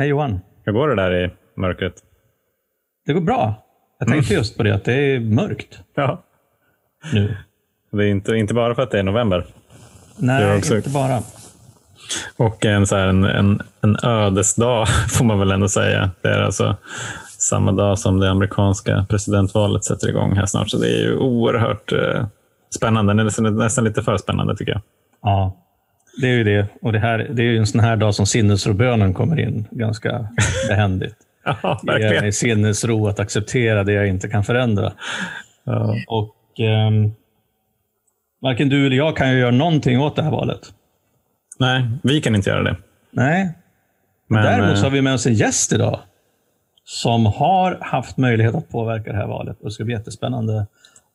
Hej Johan. Hur går det där i mörkret? Det går bra. Jag tänkte just på det, att det är mörkt Ja. nu. Det är inte, inte bara för att det är november. Nej, också. inte bara. Och en, så här, en, en, en ödesdag får man väl ändå säga. Det är alltså samma dag som det amerikanska presidentvalet sätter igång här snart. Så det är ju oerhört eh, spännande. Nästan, nästan lite för spännande tycker jag. Ja, det är ju det. Och det, här, det är ju en sån här dag som sinnesrobönen kommer in ganska behändigt. Ja, Ge verkligen. mig sinnesro att acceptera det jag inte kan förändra. Ja. Och ehm, Varken du eller jag kan ju göra någonting åt det här valet. Nej, vi kan inte göra det. Nej, Men, Däremot så har eh, vi med oss en gäst idag som har haft möjlighet att påverka det här valet. Och det ska bli jättespännande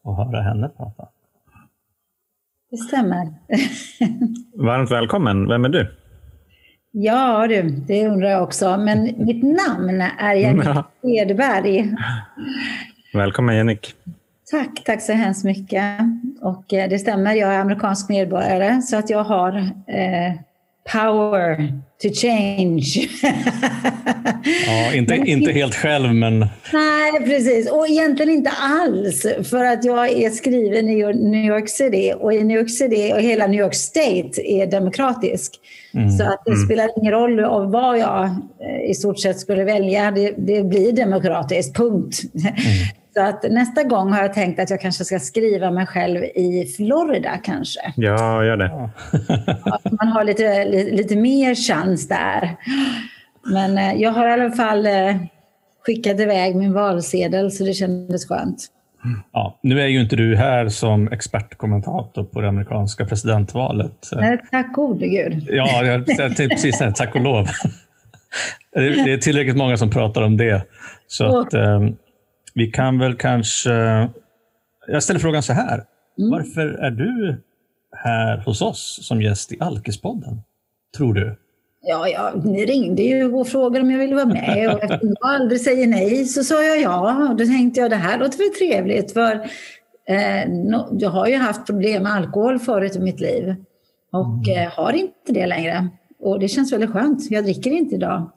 att höra henne prata. Det stämmer. varmt välkommen. Vem är du? Ja du, det undrar jag också. Men mitt namn är Jenny Ja. Edberg. Välkommen Jennik. Tack, tack så hemskt mycket. Och eh, det stämmer, jag är amerikansk medborgare så att jag har eh, power to change. Ja, inte, inte helt själv, men Nej, precis. Och egentligen inte alls. För att jag är skriven i New York City och i New York City och hela New York State är demokratisk. Så att det spelar ingen roll av vad jag eh, i stort sett skulle välja. Det, det blir demokratiskt, punkt. Så att nästa gång har jag tänkt att jag kanske ska skriva mig själv i Florida kanske. Ja, gör det. Att man har lite, lite, lite mer chans där. Men eh, jag har i alla fall eh, skickat iväg min valsedel så det kändes skönt. ja, nu är ju inte du här som expertkommentator på det amerikanska presidentvalet. Nej, tack gode gud. Ja, jag tänkte precis säga tack och lov. Det är tillräckligt många som pratar om det. Så att, eh, vi kan väl kanske... Jag ställer frågan så här. Varför är du här hos oss som gäst i Alkespodden? Tror du? Ja, ja, ni ringde ju och frågade om jag ville vara med och eftersom jag aldrig säger nej så sa jag ja. Och då tänkte jag det här låter väl trevligt för eh, no, jag har ju haft problem med alkohol förut i mitt liv och eh, har inte det längre. Och det känns väldigt skönt. Jag dricker inte idag.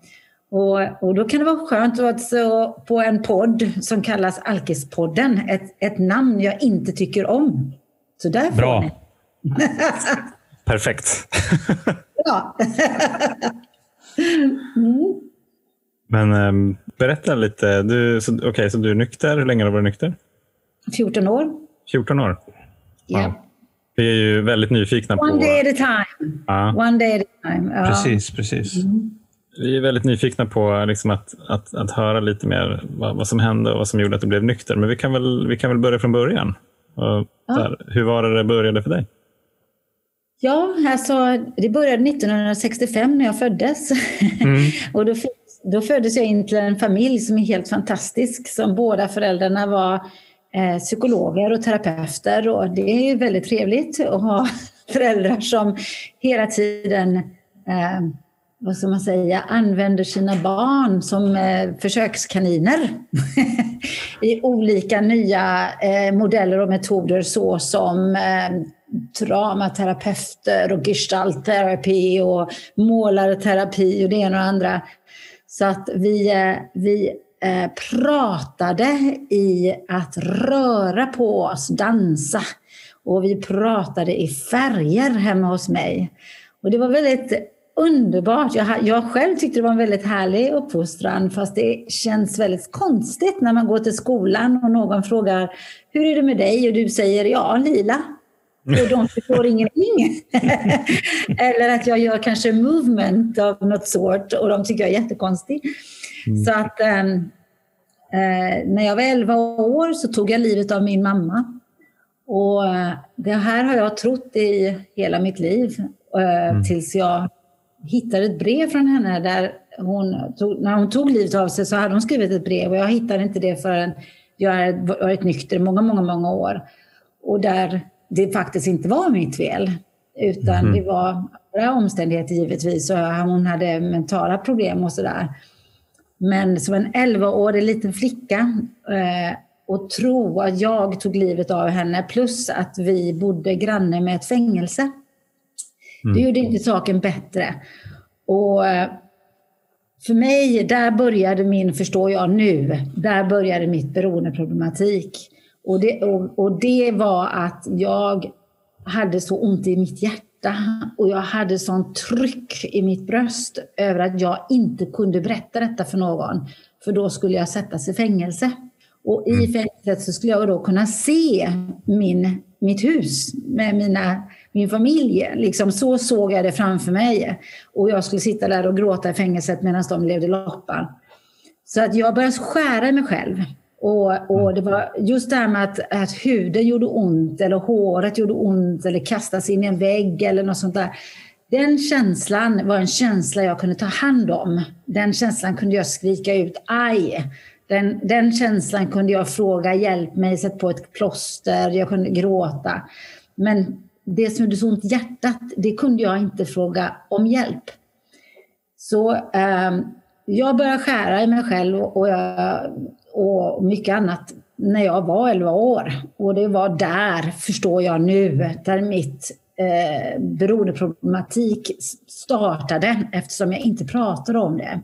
Och, och då kan det vara skönt att så på en podd som kallas Alkispodden, ett, ett namn jag inte tycker om. Så där får Bra. ni. Perfekt. Ja. Men ehm, berätta lite. Du, så, okej, så du är nykter. Hur länge har du varit nykter? 14 år. 14 år. Ja. Vi är ju väldigt nyfikna på... One day at a time. Ja, One day at a time. Ja. Precis, precis. Vi är väldigt nyfikna på liksom att, att, att höra lite mer vad, vad som hände och vad som gjorde att du blev nykter. Men vi kan väl, vi kan väl börja från början. Och, så här, hur var det det började för dig? Ja, alltså, det började 1965 när jag föddes. och då, då föddes jag in till en familj som är helt fantastisk. Som båda föräldrarna var eh, psykologer och terapeuter. Och det är väldigt trevligt att ha föräldrar som hela tiden eh, vad ska man säga, använder sina barn som eh, försökskaniner i olika nya eh, modeller och metoder såsom eh, dramaterapeuter och gestaltterapi och målarterapi och det ena och det andra. Så att vi, eh, vi eh, pratade i att röra på oss, dansa. Och vi pratade i färger hemma hos mig. Och det var väldigt underbart. Jag, jag själv tyckte det var en väldigt härlig uppfostran fast det känns väldigt konstigt när man går till skolan och någon frågar hur är det med dig? Och du säger ja, lila. Och de förstår ingenting. Eller att jag gör kanske movement av något sort och de tycker jag är jättekonstig. Så att ehm, eh, när jag var 11 år så tog jag livet av min mamma. Och eh, det här har jag trott i hela mitt liv eh, tills jag hittade ett brev från henne där hon tog, när hon tog livet av sig så hade hon skrivit ett brev och jag hittade inte det förrän jag hade varit nykter många, många, många år. Och där det faktiskt inte var mitt fel utan det var andra omständigheter givetvis och hon hade mentala problem och sådär. Men som en 11-årig liten flicka eh, och tro att jag tog livet av henne plus att vi bodde granne med ett fängelse. Det gjorde inte saken bättre. Och eh, för mig, där började min, förstår jag nu, där började mitt beroendeproblematik. Och det, och, och det var att jag hade så ont i mitt hjärta och jag hade sånt tryck i mitt bröst över att jag inte kunde berätta detta för någon. För då skulle jag sättas i fängelse. Och i mm. fängelset så skulle jag då kunna se min, mitt hus med mina, min familj. Liksom så såg jag det framför mig. Och jag skulle sitta där och gråta i fängelset medan de levde loppan. Så att jag började skära mig själv. Och, och, det var just det här med att, att huden gjorde ont eller håret gjorde ont eller kastas in i en vägg eller något sånt där. Den känslan var en känsla jag kunde ta hand om. Den känslan kunde jag skrika ut aj. Den, den känslan kunde jag fråga hjälp mig, sätt på ett plåster, jag kunde gråta. Men det som gjorde så ont i hjärtat, det kunde jag inte fråga om hjälp. Så eh, jag började skära i mig själv och, jag, och mycket annat när jag var 11 år. Och det var där, förstår jag nu, där mitt eh, beroendeproblematik startade eftersom jag inte pratade om det.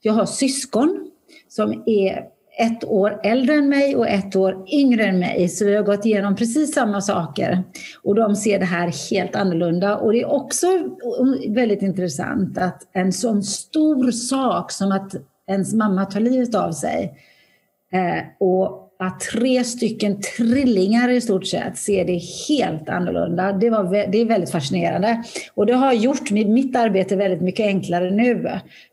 Jag har syskon som är ett år äldre än mig och ett år yngre än mig. Så vi har gått igenom precis samma saker. Och de ser det här helt annorlunda. Och det är också väldigt intressant att en sån stor sak som att ens mamma tar livet av sig eh, och att tre stycken trillingar i stort sett ser det helt annorlunda. Det, var, det är väldigt fascinerande. Och det har gjort mitt arbete väldigt mycket enklare nu.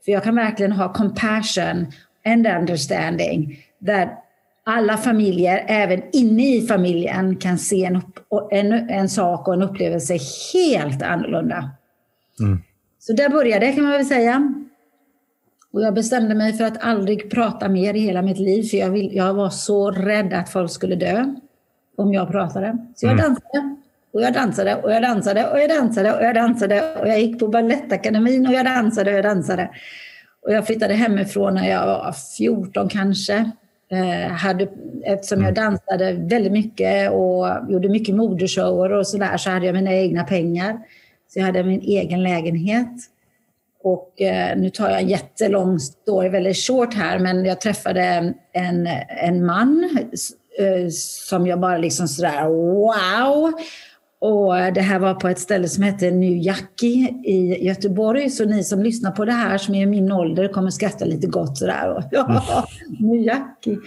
För jag kan verkligen ha compassion and understanding. Där alla familjer, även inne i familjen, kan se en, en, en sak och en upplevelse helt annorlunda. Mm. Så där började kan man väl säga. Och jag bestämde mig för att aldrig prata mer i hela mitt liv, för jag, vill, jag var så rädd att folk skulle dö om jag pratade. Så jag mm. dansade. Och jag dansade och jag dansade och jag dansade och jag dansade och jag gick på Balettakademin och jag dansade och jag dansade. Och jag flyttade hemifrån när jag var 14 kanske. Eh, hade, eftersom jag mm. dansade väldigt mycket och gjorde mycket modeshower och sådär så hade jag mina egna pengar. Så jag hade min egen lägenhet. Och eh, nu tar jag en jättelång story, väldigt short här, men jag träffade en, en man eh, som jag bara liksom sådär wow. Och eh, det här var på ett ställe som hette New Jackie i Göteborg. Så ni som lyssnar på det här som är i min ålder kommer skratta lite gott sådär. Ja, New Jackie.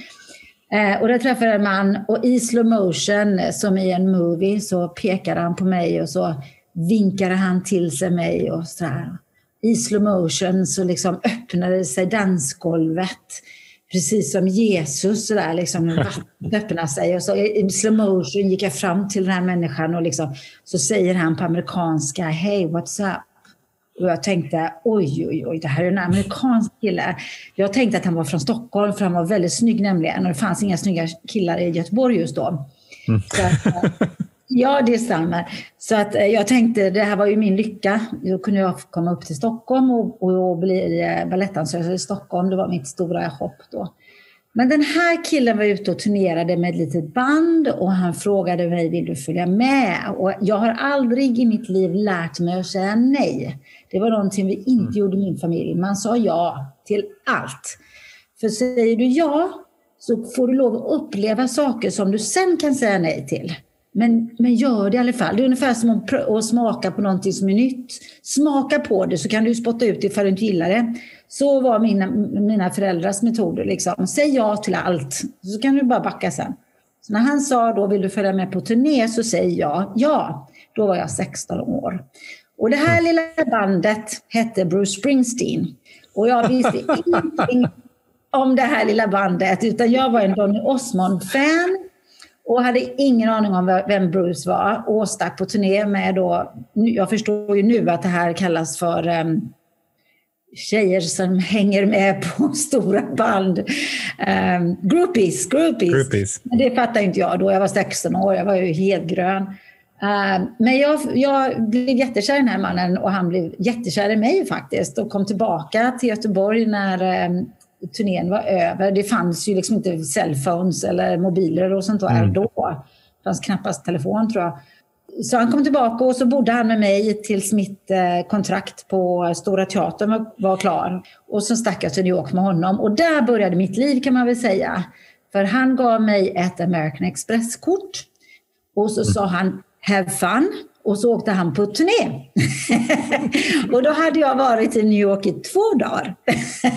Eh, och där träffade jag en man och i slow motion eh, som i en movie så pekade han på mig och så vinkade han till sig mig och sådär i slow motion så liksom öppnade sig dansgolvet. Precis som Jesus, så där, liksom, vattnet öppnade sig. Och så I slow motion gick jag fram till den här människan och liksom, så säger han på amerikanska, Hey, what's up? Och jag tänkte, oj, oj, oj, det här är en amerikansk kille. Jag tänkte att han var från Stockholm, för han var väldigt snygg nämligen. Och det fanns inga snygga killar i Göteborg just då. Mm. Så, Ja, det stämmer. Så att eh, jag tänkte, det här var ju min lycka. Då kunde jag komma upp till Stockholm och, och, och bli eh, balettdansös i Stockholm. Det var mitt stora hopp då. Men den här killen var ute och turnerade med ett litet band och han frågade mig, vill du följa med? Och jag har aldrig i mitt liv lärt mig att säga nej. Det var någonting vi inte mm. gjorde i min familj. Man sa ja till allt. För säger du ja så får du lov att uppleva saker som du sen kan säga nej till. Men, men gör det i alla fall. Det är ungefär som att, att smaka på någonting som är nytt. Smaka på det så kan du spotta ut det ifall du inte gillar det. Så var mina, mina föräldrars metoder. Liksom. Säg ja till allt, så kan du bara backa sen. Så när han sa då, vill du följa med på turné? Så säger jag ja. Då var jag 16 år. Och det här lilla bandet hette Bruce Springsteen. Och jag visste ingenting om det här lilla bandet, utan jag var en Donny Osmond-fan och hade ingen aning om vem Bruce var och stack på turné med då, jag förstår ju nu att det här kallas för um, tjejer som hänger med på stora band. Um, groupies, groupies. groupies. Men det fattade inte jag då, jag var 16 år, jag var ju helt grön. Uh, men jag, jag blev jättekär i den här mannen och han blev jättekär i mig faktiskt och kom tillbaka till Göteborg när um, turnén var över. Det fanns ju liksom inte cellphones eller mobiler och sånt där mm. då. Det fanns knappast telefon tror jag. så han kom tillbaka och så bodde han med mig tills mitt eh, kontrakt på Stora Teatern var, var klar. Och så stack jag till New York med honom och där började mitt liv kan man väl säga. För han gav mig ett American Express-kort och så sa han Have fun och så åkte han på turné. och då hade jag varit i New York i två dagar.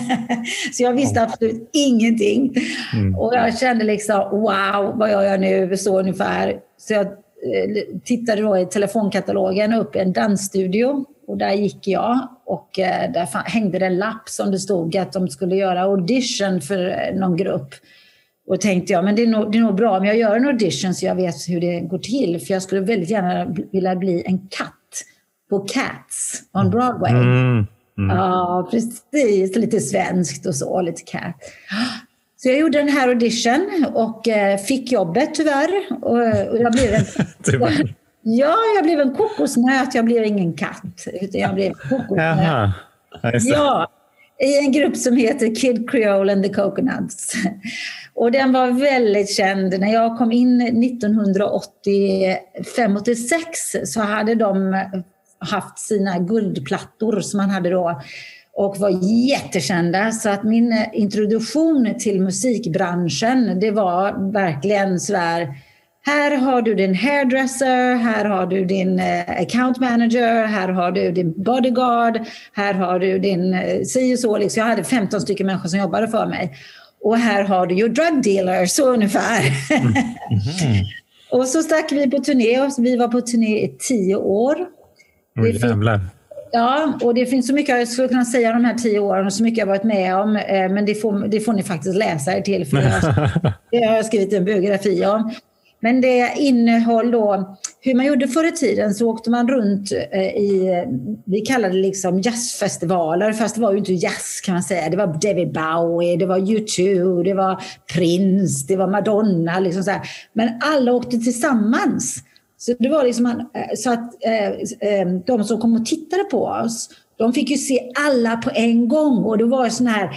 så jag visste absolut ingenting. Mm. Och jag kände liksom, wow, vad gör jag nu? Så ungefär. Så jag eh, tittade då i telefonkatalogen upp en dansstudio. Och där gick jag och eh, där hängde det en lapp som det stod att de skulle göra audition för eh, någon grupp. Och tänkte jag, men det är, nog, det är nog bra om jag gör en audition så jag vet hur det går till. För jag skulle väldigt gärna vilja bli en katt på Cats on Broadway. Mm. Mm. Ja, precis. Lite svenskt och så, lite cat. Så jag gjorde den här audition och eh, fick jobbet tyvärr. Och, jag blev en. Ja, jag blev en kokosnöt. Jag blev ingen katt, utan jag blev kokosnöt. Ja, i en grupp som heter Kid Creole and the Coconuts. Och den var väldigt känd. När jag kom in 1985-86 så hade de haft sina guldplattor som man hade då och var jättekända. Så att min introduktion till musikbranschen det var verkligen sådär här har du din hairdresser, här har du din eh, account manager, här har du din bodyguard, här har du din eh, si och så. Liksom. Jag hade 15 stycken människor som jobbade för mig. Och här har du ju drug dealer, så ungefär. Mm. Mm. och så stack vi på turné. Vi var på turné i tio år. Oj, jävlar. Ja, och det finns så mycket jag skulle kunna säga de här tio åren och så mycket jag varit med om. Eh, men det får, det får ni faktiskt läsa er till. För det har jag skrivit en biografi om. Men det innehöll då hur man gjorde förr i tiden så åkte man runt eh, i, vi kallade det liksom jazzfestivaler, fast det var ju inte jazz kan man säga. Det var David Bowie, det var U2, det var Prince, det var Madonna. Liksom så här. Men alla åkte tillsammans. Så det var liksom eh, så att eh, de som kom och tittade på oss, de fick ju se alla på en gång och det var sån här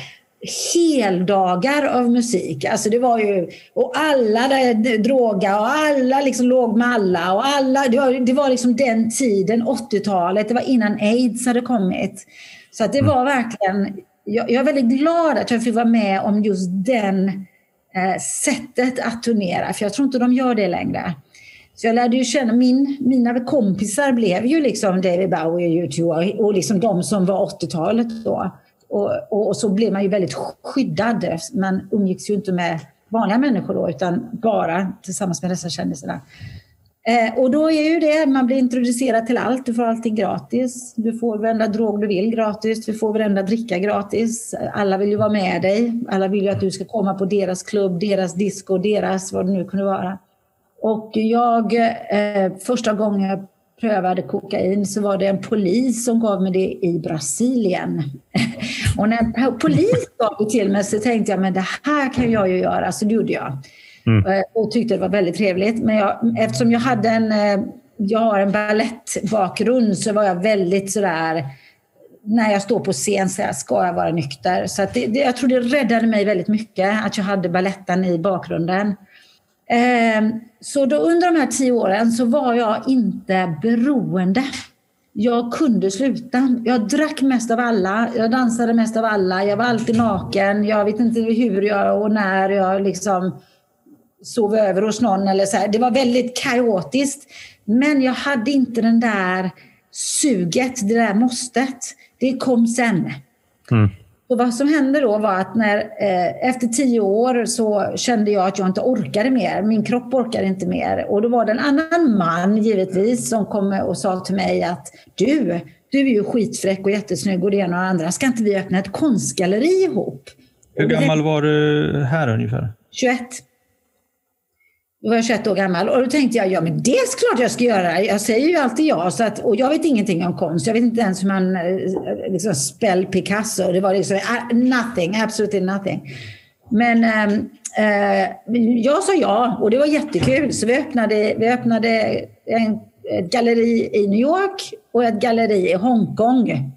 heldagar av musik. Alltså det var ju, och alla droga och alla liksom låg med alla. Och alla det, var, det var liksom den tiden, 80-talet, det var innan aids hade kommit. Så att det mm. var verkligen, jag, jag, är väldigt glad att jag fick vara med om just den eh, sättet att turnera, för jag tror inte de gör det längre. Så jag lärde ju känna, min, mina kompisar blev ju liksom David Bowie och U2 och liksom de som var 80-talet då. Och, och, och, så blev man ju väldigt skyddad. Man umgicks ju inte med vanliga människor då, utan bara tillsammans med dessa kändisarna. Eh, och då är ju det, man blir introducerad till allt. Du får allting gratis. Du får varenda drog du vill gratis. Du får varenda dricka gratis. Alla vill ju vara med dig. Alla vill ju att du ska komma på deras klubb, deras disco, deras vad det nu kunde vara. Och jag, eh, första gången jag prövade kokain så var det en polis som gav mig det i Brasilien. Och när en polis gav det till mig så tänkte jag men det här kan jag ju göra, så det gjorde jag. Mm. Eh, och tyckte det var väldigt trevligt. Men jag, eftersom jag hade en, eh, jag har en ballettbakgrund så var jag väldigt sådär när jag står på scen så ska jag vara nykter. Så det, det, jag tror det räddade mig väldigt mycket att jag hade balletten i bakgrunden. Ehm, så då under de här tio åren så var jag inte beroende. Jag kunde sluta. Jag drack mest av alla, jag dansade mest av alla, jag var alltid naken. Jag vet inte hur jag och när jag liksom sov över hos någon. Eller så här. Det var väldigt kaotiskt. Men jag hade inte den där suget, det där måstet. Det kom sen. Mm. Och vad som hände då var att när, eh, efter tio år så kände jag att jag inte orkade mer. Min kropp orkade inte mer. Och då var det en annan man givetvis som kom och sa till mig att du, du är ju skitfräck och jättesnygg och det ena och det andra. Ska inte vi öppna ett konstgalleri ihop? Hur gammal var du här ungefär? 21. Då var jag 21 år gammal och då tänkte jag, ja men det är klart jag ska göra. Jag säger ju alltid ja. Så att, och jag vet ingenting om konst. Jag vet inte ens hur man eh, liksom spell Picasso. Det var liksom eh, nothing, absolutely nothing. Men ehm, eh, jag sa ja och det var jättekul. Så vi öppnade, vi öppnade en, ett galleri i New York och ett galleri i Hongkong.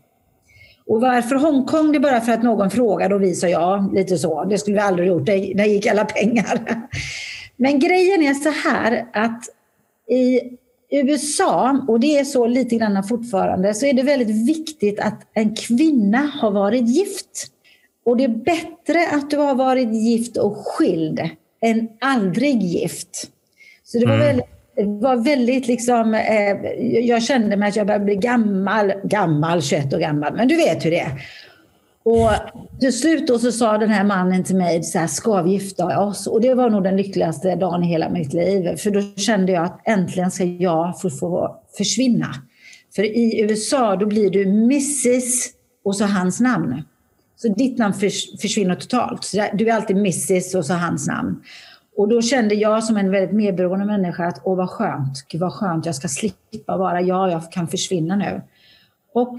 Och varför Hongkong? Det är bara för att någon frågade och vi sa ja, lite så. Det skulle vi aldrig gjort, där gick alla pengar. Men grejen är så här att i USA, och det är så lite grann fortfarande, så är det väldigt viktigt att en kvinna har varit gift. Och det är bättre att du har varit gift och skild än aldrig gift. Så det var mm. väldigt var väldigt liksom, eh, jag kände mig att jag började bli gammal, gammal, 21 år gammal, men du vet hur det är. Och till slut då så sa den här mannen till mig, så här, ska vi gifta oss? Och det var nog den lyckligaste dagen i hela mitt liv. För då kände jag att äntligen ska jag få, få försvinna. För i USA då blir du Mrs och så hans namn. Så ditt namn försvinner totalt. Så du är alltid Mrs och så hans namn. Och då kände jag som en väldigt medberoende människa att åh vad skönt, Gud vad skönt, jag ska slippa vara jag, jag kan försvinna nu. Och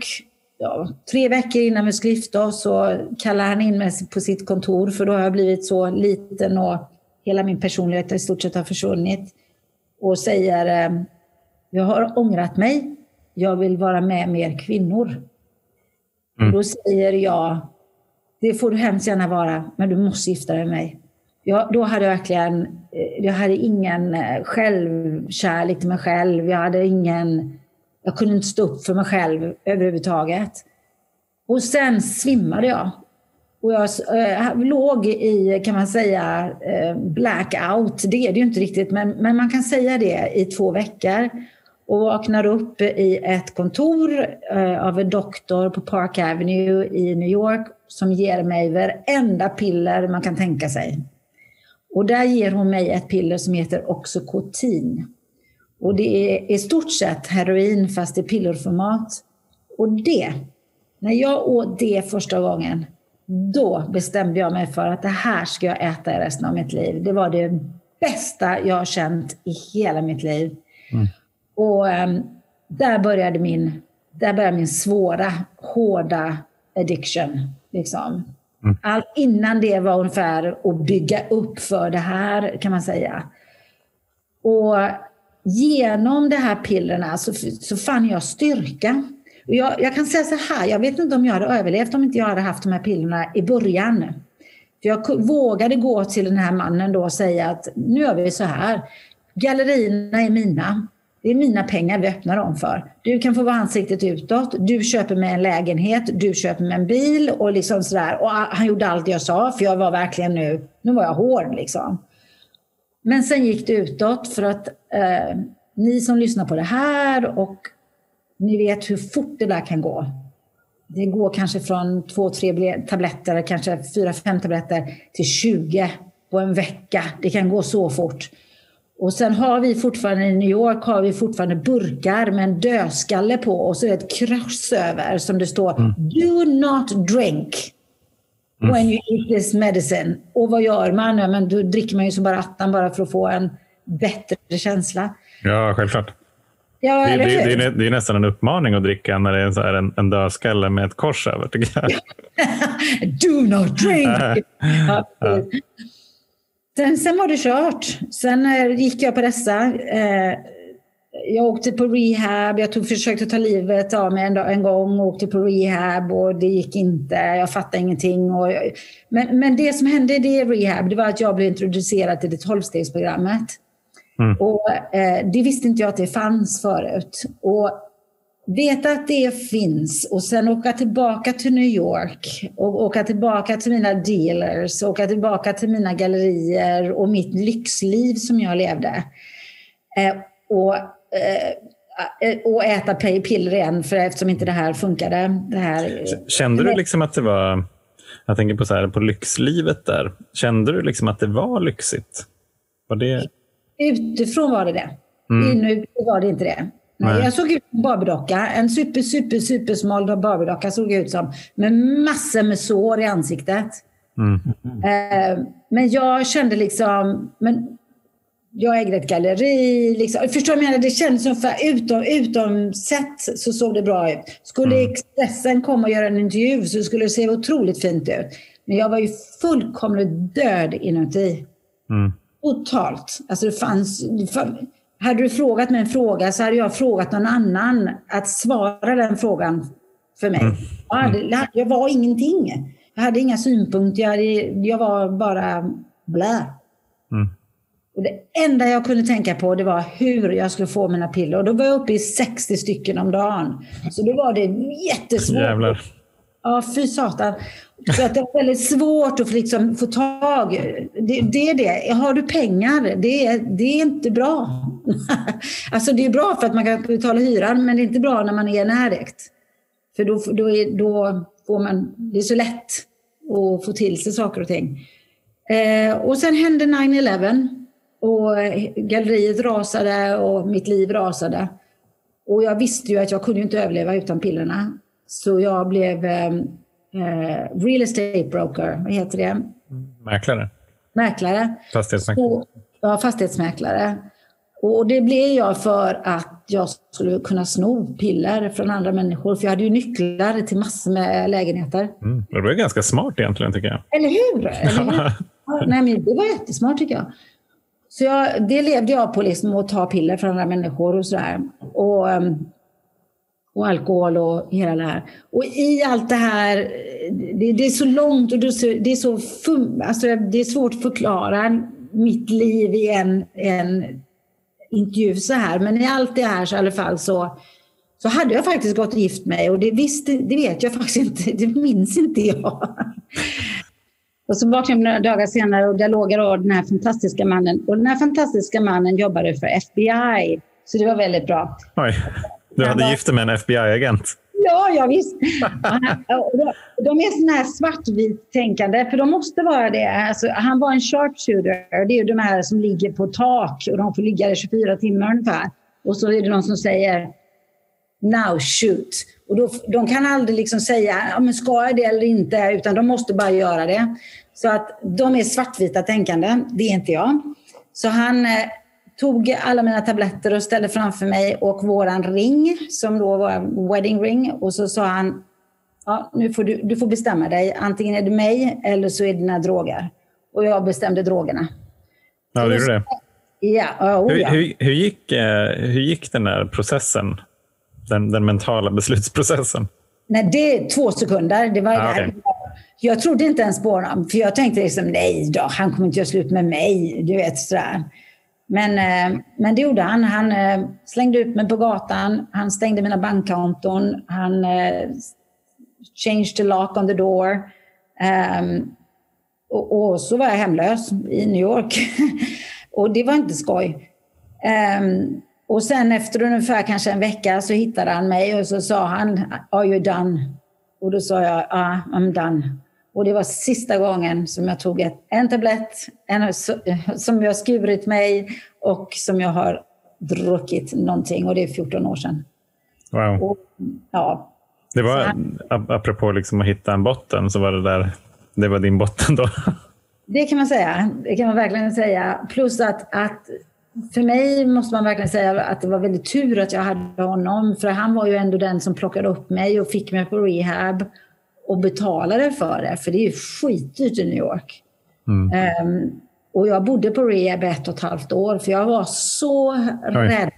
ja, tre veckor innan vi oss så kallar han in mig på sitt kontor för då har jag blivit så liten och hela min personlighet i stort sett har försvunnit. Och säger, eh, jag har ångrat mig, jag vill vara med mer kvinnor. Mm. Då säger jag, det får du hemskt gärna vara, men du måste gifta dig med mig. Jag, då hade jag verkligen, eh, jag hade ingen eh, självkärlek till mig själv. Jag hade ingen, jag kunde inte stå upp för mig själv överhuvudtaget. Och sen svimmade jag. Och jag eh, låg i, kan man säga, eh, blackout. Det är det ju inte riktigt, men, men man kan säga det i två veckor. Och vaknar upp i ett kontor eh, av en doktor på Park Avenue i New York som ger mig varenda piller man kan tänka sig. Och där ger hon mig ett piller som heter Oxycontin. Och det är i stort sett heroin fast i pillerformat. Och det, när jag åt det första gången, då bestämde jag mig för att det här ska jag äta i resten av mitt liv. Det var det bästa jag har känt i hela mitt liv. Mm. Och um, där började min, där började min svåra, hårda addiction. Liksom. Mm. All, innan det var ungefär att bygga upp för det här, kan man säga. Och genom de här pillerna så, så fann jag styrka. Och jag, jag, kan säga så här, jag vet inte om jag hade överlevt om inte jag hade haft de här pillerna i början. För jag vågade gå till den här mannen då och säga att nu gör vi så här. Gallerierna är mina. Det är mina pengar vi öppnar dem för. Du kan få vara ansiktet utåt, du köper mig en lägenhet, du köper mig en bil och liksom sådär. Och han gjorde allt jag sa, för jag var verkligen nu, nu var jag hård liksom. Men sen gick det utåt för att eh, ni som lyssnar på det här och ni vet hur fort det där kan gå. Det går kanske från två, tre tabletter, kanske fyra, fem tabletter till 20 på en vecka. Det kan gå så fort. Och sen har vi fortfarande i New York har vi fortfarande burkar med en dödskalle på och så är det ett kryss över som det står mm. Do not drink mm. you eat this medicine. Och vad gör man? Ja, men då dricker man ju som bara attan bara för att få en bättre känsla. Ja, självklart. Ja, det, det, det, det, är nästan en uppmaning att dricka när det är så här en, en dödskalle med ett kors över. Tycker jag. Do not drink! ja, Sen, sen var det kört. Sen eh, gick jag på dessa. Eh, jag åkte på rehab, jag tog, försökte ta livet av mig en, en gång, åkte på rehab och det gick inte. Jag fattade ingenting. Och, men, men det som hände i det rehab, det var att jag blev introducerad till det tolvstegsprogrammet. Mm. Och eh, det visste inte jag att det fanns förut. Och veta att det finns och sen åka tillbaka till New York och åka tillbaka till mina dealers, åka tillbaka till mina gallerier och mitt lyxliv som jag levde. Eh, och, och äta piller igen för eftersom inte det här funkade. Det här, Kände du liksom att det var, jag tänker på, så här, på lyxlivet där, kände du liksom att det var lyxigt? Var det... Utifrån var det det. Mm. Inuti var det inte det. Nej, jag såg ut som Barbiedocka. En super, super, super smal Barbiedocka såg jag ut som. Med massor med sår i ansiktet. Mm. Eh, men jag kände liksom... Men jag ägde ett galleri. Liksom. Förstår du vad jag menar? Det kändes ungefär utom, utom sett så såg det bra ut. Skulle mm. Expressen komma och göra en intervju så skulle det se otroligt fint ut. Men jag var ju fullkomligt död inuti. Mm. Totalt. Alltså det fanns... Hade du frågat mig en fråga så hade jag frågat någon annan att svara den frågan för mig. Mm. Jag, hade, jag var ingenting. Jag hade inga synpunkter. Jag, hade, jag var bara blä. Och det enda jag kunde tänka på det var hur jag skulle få mina piller. Och då var jag uppe i 60 stycken om dagen. Så då var det jättesvårt. Jävlar. Ja, fy satan. Så att det var väldigt svårt att liksom få tag det, det är det. Har du pengar, det är, det är inte bra. alltså det är bra för att man kan betala hyran, men det är inte bra när man är addict. För då, då, är, då får man, det är så lätt att få till sig saker och ting. Eh, och sen hände 9-11 och galleriet rasade och mitt liv rasade. Och jag visste ju att jag kunde inte överleva utan pillerna. Så jag blev eh, eh, real estate broker, vad heter det? Mäklare. Mäklare. Fastighetsmäklare. Och, ja, fastighetsmäklare. Och det blev jag för att jag skulle kunna sno piller från andra människor. För jag hade ju nycklar till massor med lägenheter. Mm. Det var ganska smart egentligen tycker jag. Eller hur? Eller hur? Ja, nej, men det var jättesmart tycker jag. Så jag, det levde jag på, liksom, att ta piller från andra människor och sådär. Och, ehm, och alkohol och hela det här. Och i allt det här, det, det är så långt och det är, så, det, är så fum, alltså det är svårt att förklara mitt liv i en, en intervju så här. Men i allt det här så i alla fall så, så hade jag faktiskt gått och gift mig och det, visste, det vet jag faktiskt inte, det minns inte jag. Och så vaknade jag några dagar senare och där låg då den här fantastiska mannen. Och den här fantastiska mannen jobbade för FBI. Så det var väldigt bra. Oj. Du hade var... gift dig med en FBI-agent? Ja, ja visst. de är sådana här svartvit tänkande, för de måste vara det. Alltså, han var en sharpshooter. Det är de här som ligger på tak och de får ligga där 24 timmar ungefär. Och så är det någon som säger now shoot. Och då, de kan aldrig liksom säga, ja, men ska jag det eller inte, utan de måste bara göra det. Så att de är svartvita tänkande, det är inte jag. Så han eh, tog alla mina tabletter och ställde framför mig och våran ring, som då var wedding ring. Och så sa han, ja, nu får du, du får bestämma dig. Antingen är det mig eller så är det dina droger. Och jag bestämde drogerna. Ja, du gjorde det? Ja, oh, hur, ja. Hur, hur, gick, eh, hur gick den där processen? Den, den mentala beslutsprocessen? Nej, det är två sekunder. Det var, Ah, okej. Jag trodde inte ens på honom, för jag tänkte liksom, nej då, han kommer inte göra slut med mig. Du vet, sådär. Men, eh, men det gjorde han. Han eh, slängde ut mig på gatan, han stängde mina bankkonton, han eh, changed the lock on the door. Ehm, och, och så var jag hemlös i New York. och det var inte skoj. Ehm, och sen efter ungefär kanske en vecka så hittade han mig och så sa han, are you done? Och då sa jag, ja, ah, I'm done. Och det var sista gången som jag tog ett, en tablett en, som jag skurit mig och som jag har druckit någonting. Och det är 14 år sedan. Wow. Och, ja, Det var, han- ap- apropå liksom att hitta en botten, så var det där det var din botten då? det kan man säga. Det kan man verkligen säga. Plus att, att för mig måste man verkligen säga att det var väldigt tur att jag hade honom. För han var ju ändå den som plockade upp mig och fick mig på rehab och betalade för det. För det är ju skitdyrt i New York. Mm. Ehm, och jag bodde på rehab ett och ett halvt år för jag var så rädd.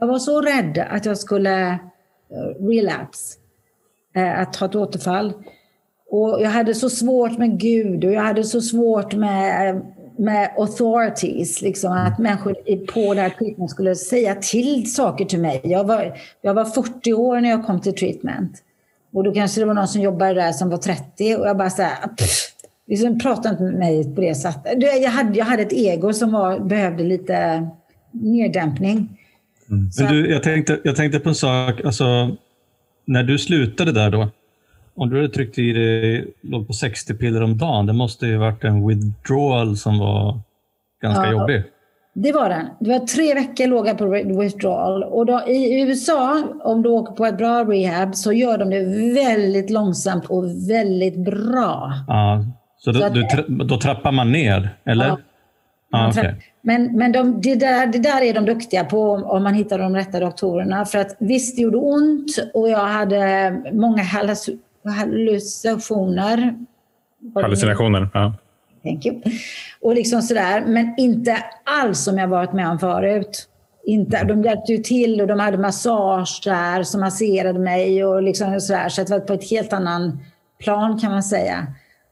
Jag var så rädd att jag skulle eh, relapse, eh, att ha ett återfall. Och jag hade så svårt med Gud och jag hade så svårt med, med authorities. Liksom, att människor på det här treatment skulle säga till saker till mig. Jag var, jag var 40 år när jag kom till treatment. Och då kanske det var någon som jobbade där som var 30 och jag bara så här, pff, liksom prata inte med mig på det sättet. Jag hade, jag hade ett ego som var, behövde lite neddämpning. Men du, jag, tänkte, jag tänkte på en sak. Alltså, när du slutade där då, om du hade tryckt i dig, låg på 60 piller om dagen, det måste ju varit en withdrawal som var ganska Ja. jobbig. Det var den. Det var tre veckor låg jag på withdrawal. Och då, I USA, om du åker på ett bra rehab, så gör de det väldigt långsamt och väldigt bra. Ja, så då, Så att- du, då trappar man ner, eller? Ja. Okej. träff- Men, men de, det, där, det där är de duktiga på om, man hittar de rätta doktorerna. För att visst, det gjorde ont och jag hade många hallucinationer. Hallucinationer? Ja. Thank you. Och liksom sådär, men inte alls som jag varit med om förut. Inte, de hjälpte ju till och de hade massage där som masserade mig och liksom sådär. Så att det var på ett helt annan plan kan man säga.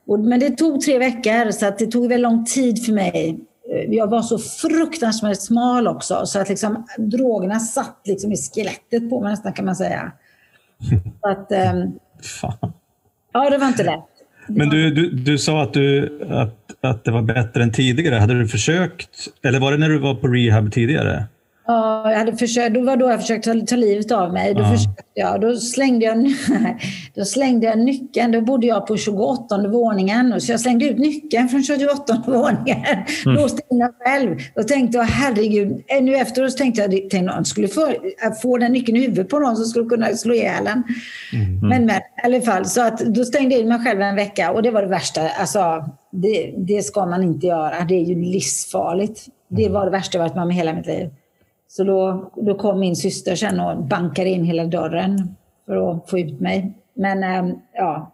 Och, men det tog tre veckor så att det tog väldigt lång tid för mig jag var så fruktansvärt smal också så att liksom, drogerna satt liksom i skelettet på mig nästan kan man säga. Så att, um, Fan. ja, det var inte lätt. Men du, du, du sa att, du, att, att det var bättre än tidigare. Hade du försökt, eller var det när du var på rehab tidigare? Ja, jag hade försökt, det var då jag försökte ta, ta livet av mig. Då, Ja. försökte jag, då, slängde jag, då slängde jag nyckeln. Då bodde jag på 28 våningen. Så jag slängde ut nyckeln från 28 våningen. Låste in den själv. Då tänkte jag, herregud. Nu efteråt tänkte jag att någon skulle få, få den nyckeln i huvudet på någon som skulle kunna slå ihjäl en. Men, men i alla fall, så att då stängde jag in mig själv en vecka och det var det värsta. Alltså, det, det ska man inte göra. Det är ju livsfarligt. Det var det värsta jag varit med om i hela mitt liv. Så då, då kom min syster sen och bankade in hela dörren för att få ut mig. Men ehm, ja,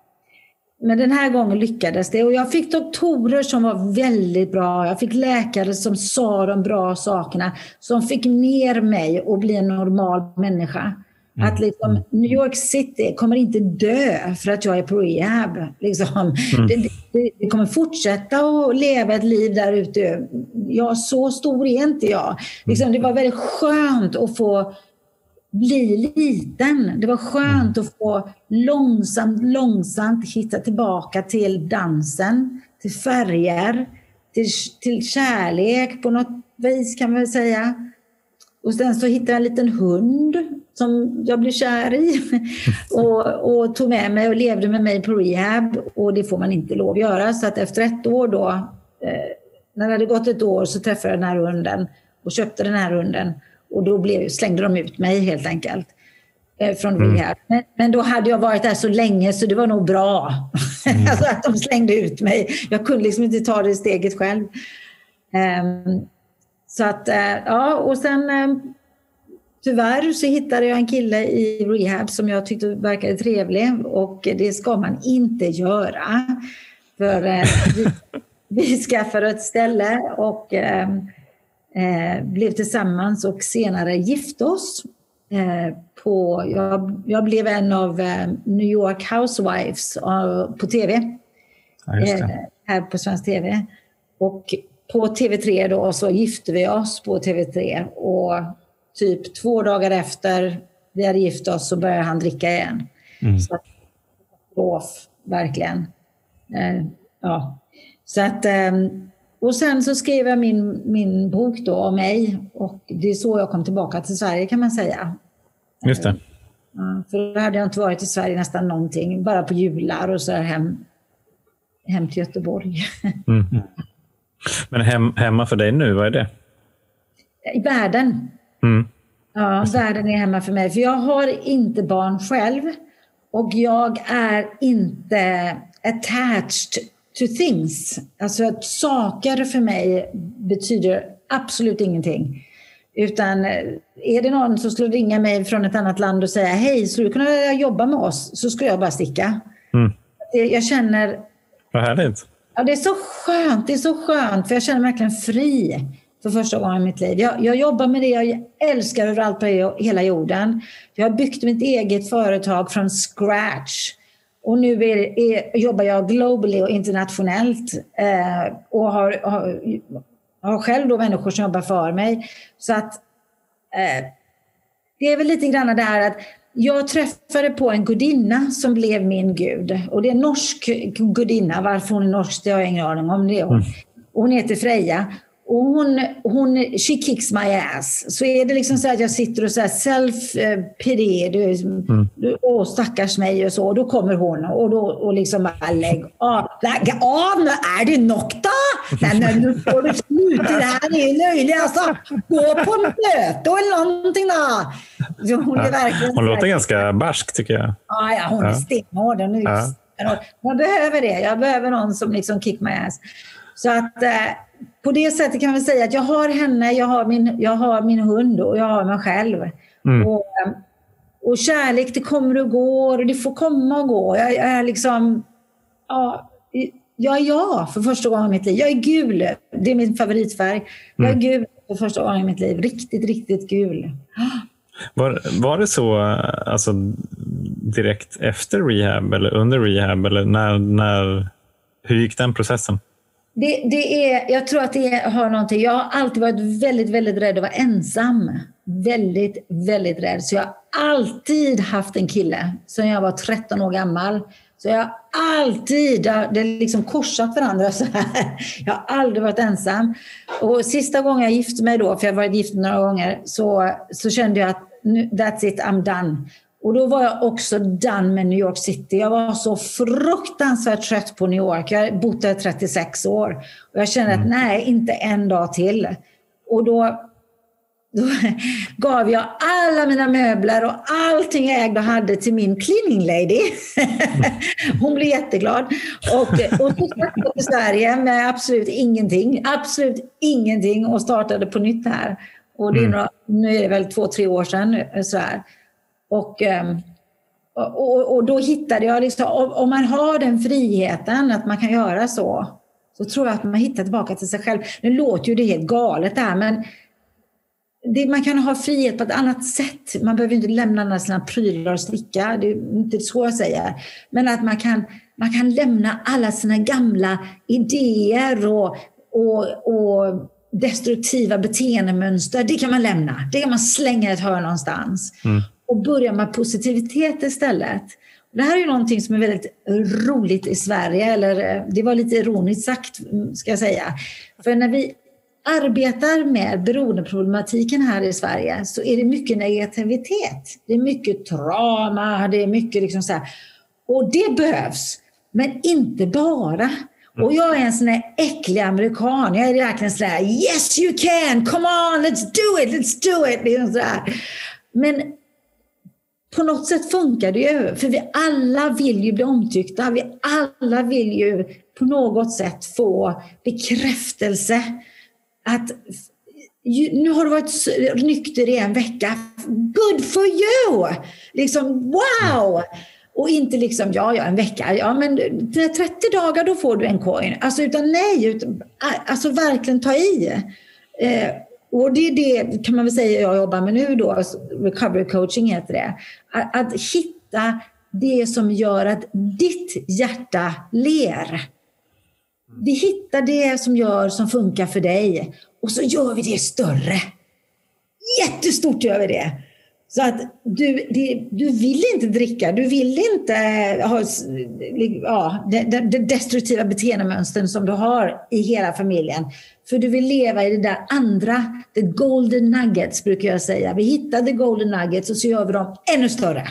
men den här gången lyckades det. Och jag fick doktorer som var väldigt bra. Jag fick läkare som sa de bra sakerna. Som fick ner mig och bli en normal människa. Att liksom, New York City kommer inte dö för att jag är på rehab. Liksom. Det, det, det kommer fortsätta att leva ett liv där ute. Ja, så stor är inte jag. Liksom, det var väldigt skönt att få bli liten. Det var skönt att få långsamt, långsamt hitta tillbaka till dansen, till färger, till, till kärlek på något vis kan man väl säga. Och sen så hittade jag en liten hund som jag blev kär i och, och tog med mig och levde med mig på rehab. Och det får man inte lov att göra. Så att efter ett år då, eh, när det hade gått ett år så träffade jag den här hunden och köpte den här hunden. Och då blev, slängde de ut mig helt enkelt eh, från rehab. Men, men då hade jag varit där så länge så det var nog bra alltså att de slängde ut mig. Jag kunde liksom inte ta det steget själv. Ehm, så att, eh, ja, och sen eh, tyvärr så hittade jag en kille i rehab som jag tyckte verkade trevlig och det ska man inte göra. För eh, vi, vi skaffade ett ställe och eh, eh, blev tillsammans och senare gifte oss. Eh, på, jag, jag blev en av eh, New York Housewives eh, på tv Ja, eh, här på svensk tv. Och på TV3 då så gifte vi oss på TV3 och typ två dagar efter vi hade gift oss så började han dricka igen. Mm. Så att, off, verkligen. Eh, ja. Så att, eh, och sen så skrev jag min, min bok då om mig och det är så jag kom tillbaka till Sverige kan man säga. Just det. Ja, för då hade jag inte varit i Sverige nästan någonting, bara på jular och så hem, hem till Göteborg. Men hem, hemma för dig nu, vad är det? I världen. Mm. Ja, världen är hemma för mig. För jag har inte barn själv och jag är inte attached to things. Alltså att saker för mig betyder absolut ingenting. Utan eh, är det någon som skulle ringa mig från ett annat land och säga hej, skulle du kunna jobba med oss? Så skulle jag bara sticka. Mm. Jag känner Vad härligt. Ja, det är så skönt. Det är så skönt, för jag känner mig verkligen fri för första gången i mitt liv. Jag, jag jobbar med det jag älskar överallt på hela jorden. Jag har byggt mitt eget företag från scratch. Och nu är, är, jobbar jag globally och internationellt eh, och har, har, har själv då människor som jobbar för mig. Så att eh, det är väl lite grann det här att jag träffade på en gudinna som blev min gud. Och det är en norsk gudinna. Varför hon är norsk det har jag ingen aning om. Det är hon. Hon heter Freja. Och hon, hon, she kicks my ass. Så är det liksom så att jag sitter och så här self-pity, du, åh stackars mig och så. Och då kommer hon och, då, och liksom bara lägg av. Lägg av nu, är det nog då? Nej men nu får du sluta, det här är ju löjligt alltså. Gå på möte eller någonting då. Så hon är verkligen Hon låter ganska barsk tycker jag. Ja, ja hon är Ja. stenhård. Hon är Ja. stenhård. Jag behöver det. Jag behöver någon som liksom kick my ass. Så att eh, på det sättet kan man säga att jag har henne, jag har min, jag har min hund och jag har mig själv. Mm. Och, eh, och kärlek, det kommer och går och det får komma och gå. Jag, är liksom... Ja, jag är jag för första gången i mitt liv. Jag är gul. Det är min favoritfärg. Jag är gul för första gången i mitt liv. Riktigt, riktigt gul. Var, var det så alltså, direkt efter rehab eller under rehab? Eller när, när, hur gick den processen? Det, det är, jag tror att det har någonting. Jag har alltid varit väldigt, väldigt rädd att vara ensam. Väldigt, väldigt rädd. Så jag har alltid haft en kille sedan jag var 13 år gammal. Så jag har alltid, det har liksom korsat varandra så här. Jag har aldrig varit ensam. Och sista gången jag gifte mig då, för jag har varit gift några gånger, så, så kände jag att that's it, I'm done. Och då var jag också done med New York City. Jag var så fruktansvärt trött på New York. Jag har bott där 36 år. Och jag kände att mm. nej, inte en dag till. Och då, då gav jag alla mina möbler och allting jag ägde och hade till min cleaning lady. Hon blev jätteglad. Och, och så jag till Sverige med absolut ingenting. Absolut ingenting och startade på nytt här. Och det är mm. några, nu är det väl två, tre år sedan. Så här. Ehm, och, och, och, då hittade jag, liksom, om man har den friheten att man kan göra så, så tror jag att man hittar tillbaka till sig själv. Nu låter ju det helt galet det här, men det, man kan ha frihet på ett annat sätt. Man behöver inte lämna alla sina prylar och sticka, det är inte så jag säger. Men att man kan, man kan lämna alla sina gamla idéer och, och, och destruktiva beteendemönster, det kan man lämna. Det kan man slänga i ett hörn någonstans. Mm och börja med positivitet istället. Det här är ju någonting som är väldigt roligt i Sverige, eller eh, det var lite ironiskt sagt mm, ska jag säga. För när vi arbetar med beroendeproblematiken här i Sverige så är det mycket negativitet. Det är mycket trauma, det är mycket liksom så här. Och det behövs, men inte bara. Och jag är en sån här äcklig amerikan. Jag är verkligen sån här Yes you can! Come on! Let's do it! Let's do it! Liksom så här. Men på något sätt funkar det ju, för vi alla vill ju bli omtyckta. Vi alla vill ju på något sätt få bekräftelse att nu har du varit nykter i en vecka. Good for you! Liksom wow! Och inte liksom, ja, ja, en vecka, ja, men 30 dagar då får du en coin. Alltså, utan nej, utan, alltså verkligen ta i. Eh, och det är det kan man väl säga jag jobbar med nu då, alltså, recovery coaching heter det. Att, att hitta det som gör att ditt hjärta ler. Vi hittar det som gör som funkar för dig och så gör vi det större. Jättestort gör vi det. Så att du, det, du vill inte dricka, du vill inte eh, ha ja, det, det destruktiva beteendemönstren som du har i hela familjen. För du vill leva i det där andra, the golden nuggets brukar jag säga. Vi hittar the golden nuggets och så gör vi dem ännu större.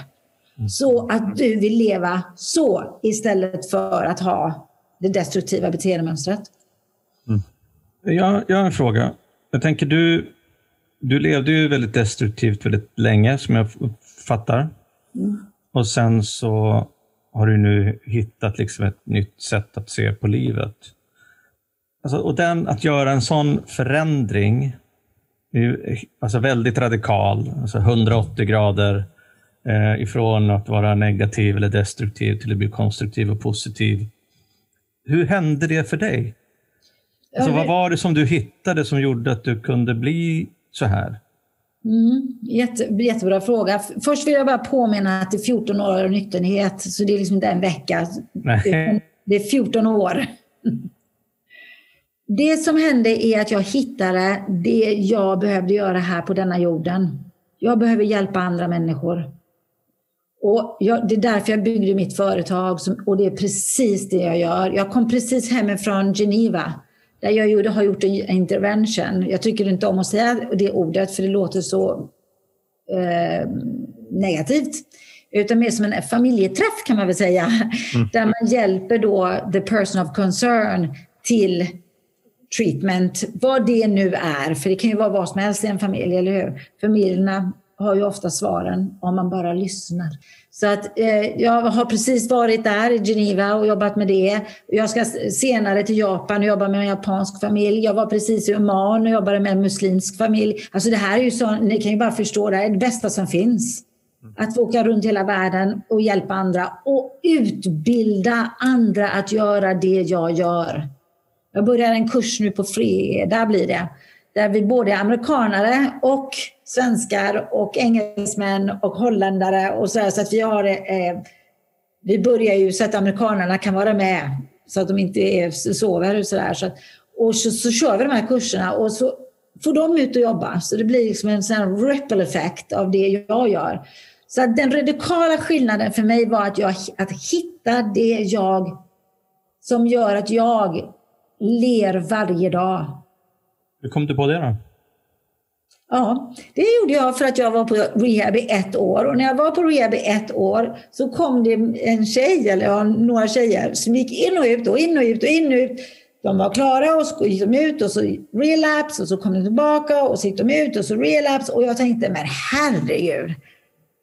Så att du vill leva så istället för att ha det destruktiva beteendemönstret. Mm. Jag, jag har en fråga. Jag tänker du, du levde ju väldigt destruktivt väldigt länge som jag fattar. Mm. Och sen så har du nu hittat liksom ett nytt sätt att se på livet. Alltså, och den, att göra en sån förändring alltså väldigt radikal, alltså 180 grader eh, ifrån att vara negativ eller destruktiv till att bli konstruktiv och positiv. Hur hände det för dig? Alltså, vad var det som du hittade som gjorde att du kunde bli så här? Mm, jätte, jättebra fråga. Först vill jag bara påminna att det är 14 år av nykterhet, så det är liksom inte en vecka. Nej. Det är 14 år. Det som hände är att jag hittade det jag behövde göra här på denna jorden. Jag behöver hjälpa andra människor. Och jag, det är därför jag byggde mitt företag som, och det är precis det jag gör. Jag kom precis hemifrån Geneva där jag gjorde, har gjort en intervention. Jag tycker inte om att säga det ordet för det låter så eh, negativt. Utan mer som en familjeträff kan man väl säga. Mm. Där man hjälper då the person of concern till treatment, vad det nu är, för det kan ju vara vad som helst i en familj, eller hur? Familjerna har ju ofta svaren om man bara lyssnar. Så att eh, jag har precis varit där i Geneva och jobbat med det. Jag ska senare till Japan och jobba med en japansk familj. Jag var precis i Oman och jobbade med en muslimsk familj. Alltså det här är ju så, ni kan ju bara förstå, det här är det bästa som finns. Att få åka runt hela världen och hjälpa andra och utbilda andra att göra det jag gör. Jag börjar en kurs nu på fredag blir det. Där vi både är amerikanare och svenskar och engelsmän och holländare och så, här, så att vi har eh, vi börjar ju så att amerikanerna kan vara med så att de inte är, sover och sådär. Så att, och så, så kör vi de här kurserna och så får de ut och jobba. Så det blir liksom en sån ripple effect av det jag gör. Så att den radikala skillnaden för mig var att, jag, att hitta det jag som gör att jag ler varje dag. Hur kom du på det då? Ja, det gjorde jag för att jag var på rehab i ett år. Och när jag var på rehab i ett år så kom det en tjej, eller ja, några tjejer, som gick in och ut och in och ut och in och ut. De var klara och så gick de ut och så relapse och så kom de tillbaka och så gick de ut och så relapse. Och jag tänkte, men herregud.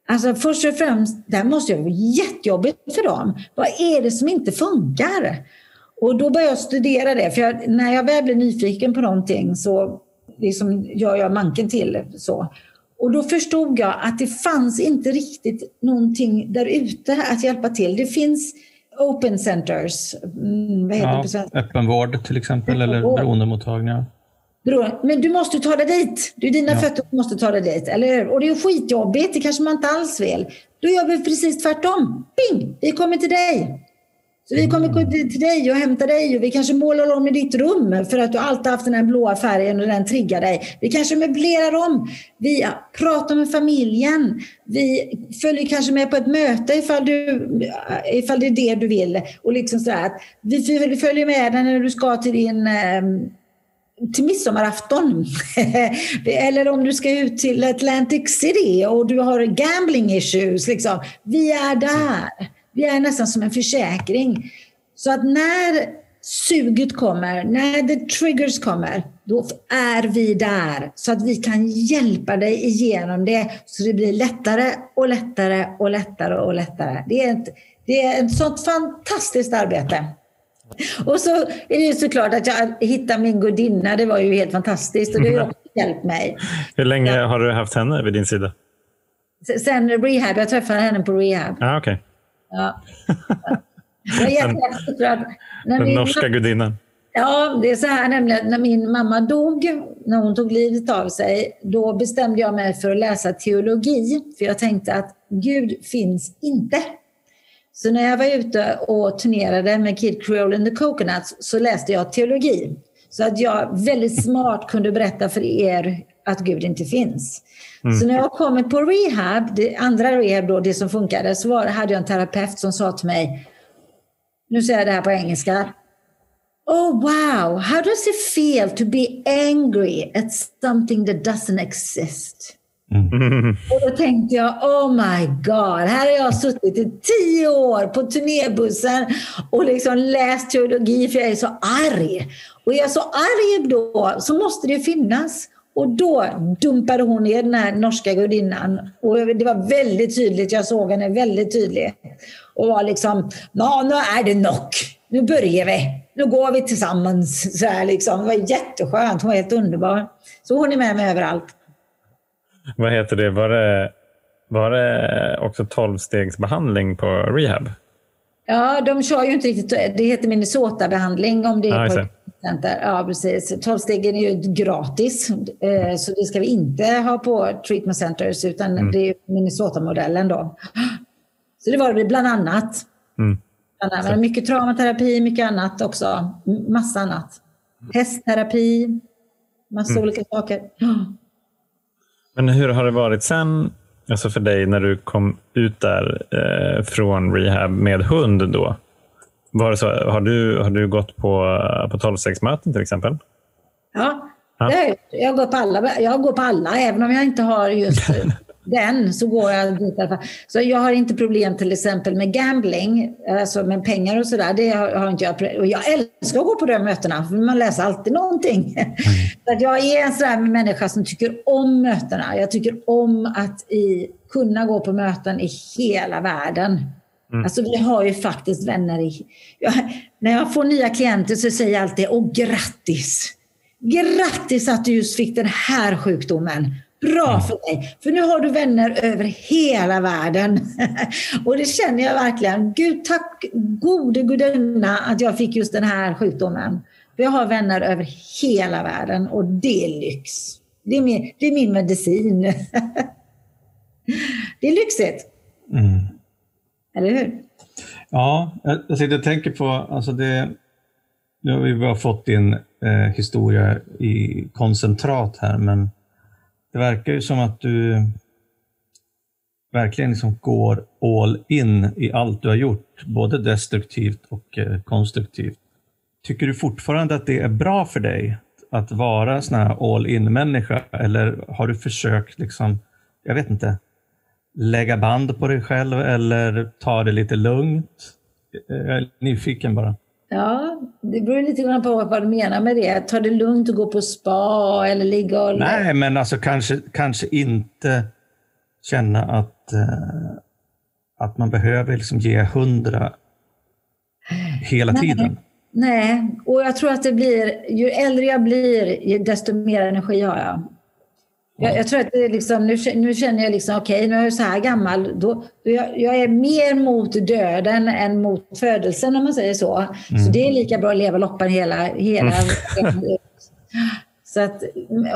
Alltså först och främst, det här måste ju vara jättejobbigt för dem. Vad är det som inte funkar? Och då började jag studera det, för jag, när jag väl blir nyfiken på någonting så liksom gör jag manken till. Så. Och då förstod jag att det fanns inte riktigt någonting där ute att hjälpa till. Det finns open centers. Mm, vad heter ja, det på svenska? Öppenvård till exempel, eller beroendemottagningar. Men du måste ta dig dit. Det är dina ja. fötter som måste ta dig dit. Eller Och det är skitjobbigt, det kanske man inte alls vill. Då gör vi precis tvärtom. Bing! Vi kommer till dig. Så vi kommer gå till dig och hämta dig och vi kanske målar om i ditt rum för att du alltid haft den här blåa färgen och den triggar dig. Vi kanske möblerar om. Vi pratar med familjen. Vi följer kanske med på ett möte ifall, du, ifall det är det du vill. Och liksom så Vi följer med dig när du ska till din ehm, till midsommarafton. Eller om du ska ut till Atlantic City och du har gambling issues. Liksom. Vi är där. Vi är nästan som en försäkring. Så att när suget kommer, när the triggers kommer, då är vi där så att vi kan hjälpa dig igenom det så det blir lättare och lättare och lättare och lättare. Det är ett, det är ett sånt fantastiskt arbete. Och så är det ju såklart att jag hittade min gudinna. Det var ju helt fantastiskt och det har hjälpt mig. Hur länge har du haft henne vid din sida? Sen rehab. Jag träffade henne på rehab. Ah, okay. Ja. Jag den, den norska gudinnan. Ja, det är så här nämligen när min mamma dog, när hon tog livet av sig, då bestämde jag mig för att läsa teologi. För jag tänkte att Gud finns inte. Så när jag var ute och turnerade med Kid Creole and the Coconuts så läste jag teologi. Så att jag väldigt smart kunde berätta för er att Gud inte finns. Mm. Så när jag kom på rehab, det andra rehab då, det som funkade, så var, hade jag en terapeut som sa till mig, nu säger jag det här på engelska. Oh wow, how does it feel to be angry at something that doesn't exist? Mm. Och då tänkte jag, oh my god, här har jag suttit i tio år på turnébussen och liksom läst teologi för jag är så arg. Och är jag så arg då så måste det finnas. Och då dumpade hon ner den här norska gudinnan. Och det var väldigt tydligt, jag såg henne väldigt tydligt. Och var liksom, Nå, nu är det nog. Nu börjar vi. Nu går vi tillsammans. Så här liksom. Det var jätteskönt, hon var helt underbar. Så hon är med mig överallt. Vad heter det? Var det, var det också tolvstegsbehandling på rehab? Ja, de kör ju inte riktigt. Det heter Minnesota-behandling om det är ah, center. Ja, precis. Tolvstegen är ju gratis, eh, så det ska vi inte ha på treatment centers, utan mm. det är Minnesota-modellen då. Så det var det bland annat. Mm. Men mycket traumaterapi, mycket annat också. Massa annat. Hästterapi, massa mm. olika saker. Men hur har det varit sen, alltså för dig när du kom ut där eh, från rehab med hund då? Var så, har, du, har du gått på, på 12-stegsmöten till exempel? Ja, ja. Jag, går på alla, jag går på alla, även om jag inte har just den så går jag dit i alla fall. Så jag har inte problem till exempel med gambling, alltså med pengar och sådär. Det har, har inte jag. Och jag älskar att gå på de mötena, för man läser alltid någonting. Mm. så jag är en sån människa som tycker om mötena. Jag tycker om att i, kunna gå på möten i hela världen. Mm. Alltså vi har ju faktiskt vänner i... Jag, när jag får nya klienter så säger jag alltid, åh grattis! Grattis att du just fick den här sjukdomen. Bra mm. för dig, för nu har du vänner över hela världen. och det känner jag verkligen. Gud, tack gode gudinna att jag fick just den här sjukdomen. För jag har vänner över hela världen och det är lyx. Det är min, det är min medicin. det är lyxigt. Mm. Eller hur? Ja, jag, sitter och tänker på, alltså det, nu har vi bara fått din eh, historia i koncentrat här, men det verkar ju som att du verkligen liksom går all in i allt du har gjort, både destruktivt och eh, konstruktivt. Tycker du fortfarande att det är bra för dig att vara en sån här all in-människa eller har du försökt, liksom, jag vet inte, lägga band på dig själv eller ta det lite lugnt? Jag är nyfiken bara. Ja, det beror lite grann på vad du menar med det. Ta det lugnt och gå på spa eller ligga och... Nej, men alltså kanske, kanske inte känna att, uh, att man behöver liksom ge hundra hela Nej. tiden. Nej, och jag tror att det blir, ju äldre jag blir, desto mer energi har jag. Jag, jag tror att det är liksom, nu, nu känner jag liksom, okej, okay, nu är jag så här gammal. Då, jag, jag, är mer mot döden än mot födelsen om man säger så. Mm. Så det är lika bra att leva loppan hela... hela mm. så att,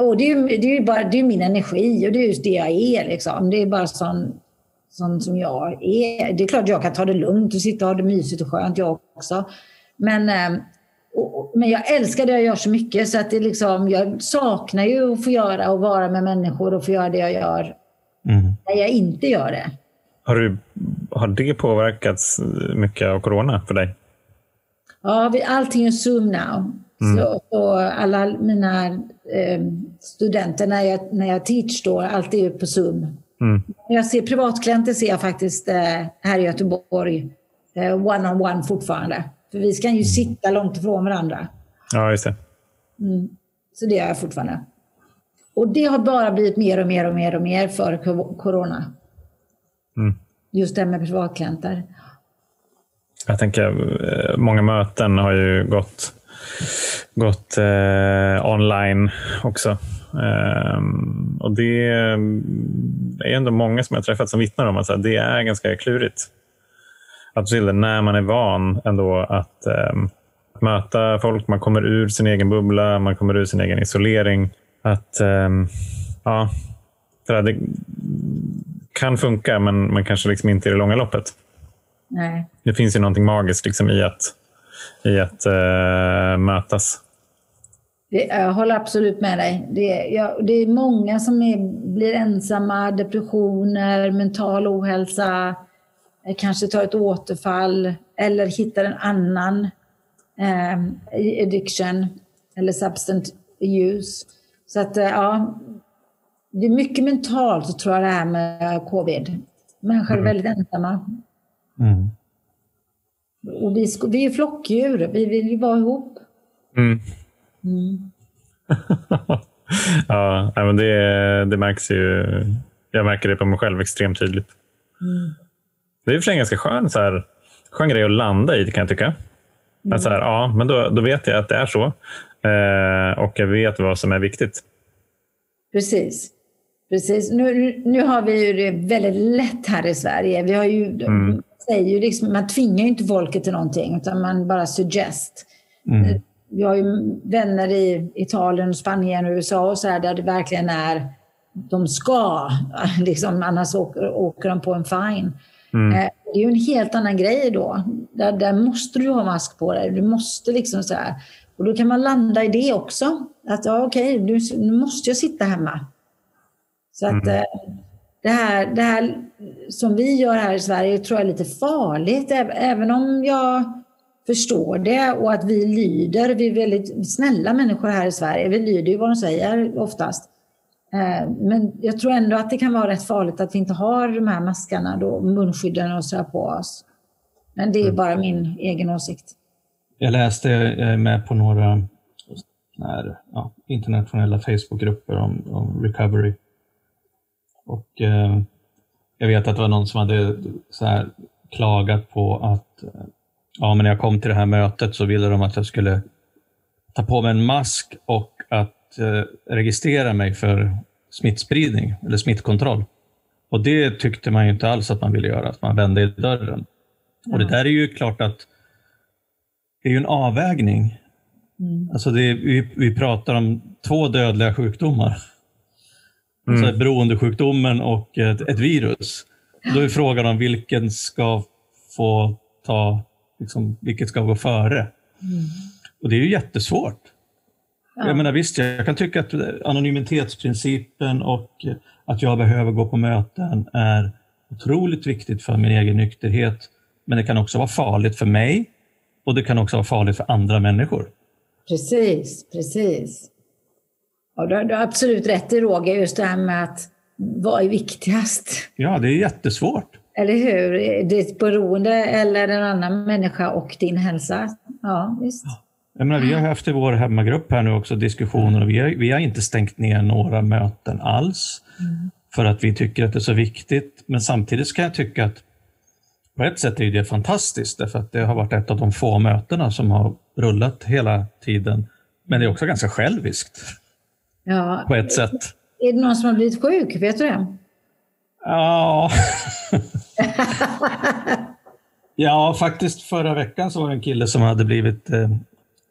och det är det är bara det är min energi och det är just det jag är. Liksom. Det är bara sån, sån som jag är. Det är klart jag kan ta det lugnt och sitta och ha det mysigt och skönt jag också. Men ehm, men jag älskar det jag gör så mycket så att det liksom, jag saknar ju att få göra och vara med människor och få göra det jag gör mm. när jag inte gör det. Har, du, har det påverkats mycket av corona för dig? Ja, vi, allting är Zoom now. Mm. Så, så, alla mina eh, studenter när jag, när jag teach då, allt är på Zoom. Mm. Jag ser privatklienter ser jag faktiskt eh, här i Göteborg eh, one on one fortfarande. För vi ska ju sitta långt ifrån varandra. Ja, just det. Mm. Så det gör jag fortfarande. Och det har bara blivit mer och mer och mer och mer för corona. Mm. Just det med privatklienter. Jag tänker, eh, många möten har ju gått, gått eh, online också. Eh, och det är ändå många som jag träffat som vittnar om att det är ganska klurigt att när man är van ändå att eh, möta folk, man kommer ur sin egen bubbla, man kommer ur sin egen isolering. Att eh, ja, det kan funka, men, men kanske liksom inte i det långa loppet. Nej. Det finns ju någonting magiskt liksom i att, i att eh, mötas. Det, jag håller absolut med dig. Det, jag, det är många som är, blir ensamma, depressioner, mental ohälsa kanske tar ett återfall eller hittar en annan eh, addiction eller substance use. Så att eh, ja, det är mycket mentalt tror jag det här med covid. Människor är mm. väldigt ensamma. Mm. Och vi, vi är flockdjur, vi vill ju vara ihop. Mm. Mm. ja, men det, det märks ju. Jag märker det på mig själv extremt tydligt. Mm. Det är i och för sig en ganska skön, så här, skön grej att landa i kan jag tycka. Mm. Att så här, ja, men då, då vet jag att det är så. Eh, och jag vet vad som är viktigt. Precis. Precis. Nu, nu har vi ju det väldigt lätt här i Sverige. Vi har ju, mm. säger ju liksom, man tvingar ju inte folket till någonting, utan man bara suggest. Mm. Vi har ju vänner i Italien, Spanien och USA och så här, där det verkligen är de ska, liksom, annars åker, åker de på en fine. Mm. Eh, det är ju en helt annan grej då. Där, där måste du ha mask på dig. Du måste liksom så här. Och då kan man landa i det också. Att ja, okej, nu, nu måste jag sitta hemma. Så att mm. Eh, det, här, det här som vi gör här i Sverige tror jag är lite farligt. Även om jag förstår det och att vi lyder. Vi är väldigt snälla människor här i Sverige. Vi lyder ju vad de säger oftast. Eh, men jag tror ändå att det kan vara rätt farligt att vi inte har de här maskarna, då, munskydden och så på oss. Men det är mm. bara min egen åsikt. Jag läste, jag är med på några här, ja, internationella Facebookgrupper om, om recovery. Och eh, Jag vet att det var någon som hade så här, klagat på att ja, men när jag kom till det här mötet så ville de att jag skulle ta på mig en mask och att Eh, registrera mig för smittspridning eller smittkontroll. Och det tyckte man ju inte alls att man ville göra, att man vände i dörren. Och det där är ju klart att det är ju en avvägning. Mm. Alltså det är, vi, vi pratar om två dödliga sjukdomar. Mm. Alltså beroendesjukdomen och ett, ett virus. Då är frågan om vilken ska få ta, liksom, vilket ska gå före. Mm. Och det är ju jättesvårt. Ja. Jag menar visst, jag kan tycka att anonymitetsprincipen och att jag behöver gå på möten är otroligt viktigt för min egen nykterhet. Men det kan också vara farligt för mig och det kan också vara farligt för andra människor. Precis, precis. Ja, du, har, du har absolut rätt i Roger, just det här med att vad är viktigast? Ja, det är jättesvårt. Eller hur? Ditt beroende eller en annan människa och din hälsa. Ja, visst. Jag menar, vi har haft i vår hemmagrupp här nu också diskussioner och vi har, vi har inte stängt ner några möten alls. Mm. För att vi tycker att det är så viktigt. Men samtidigt kan jag tycka att på ett sätt är det fantastiskt därför att det har varit ett av de få mötena som har rullat hela tiden. Men det är också ganska själviskt. Ja. På ett sätt. Är det någon som har blivit sjuk? Vet du det? Ja. ja, faktiskt förra veckan så var det en kille som hade blivit eh,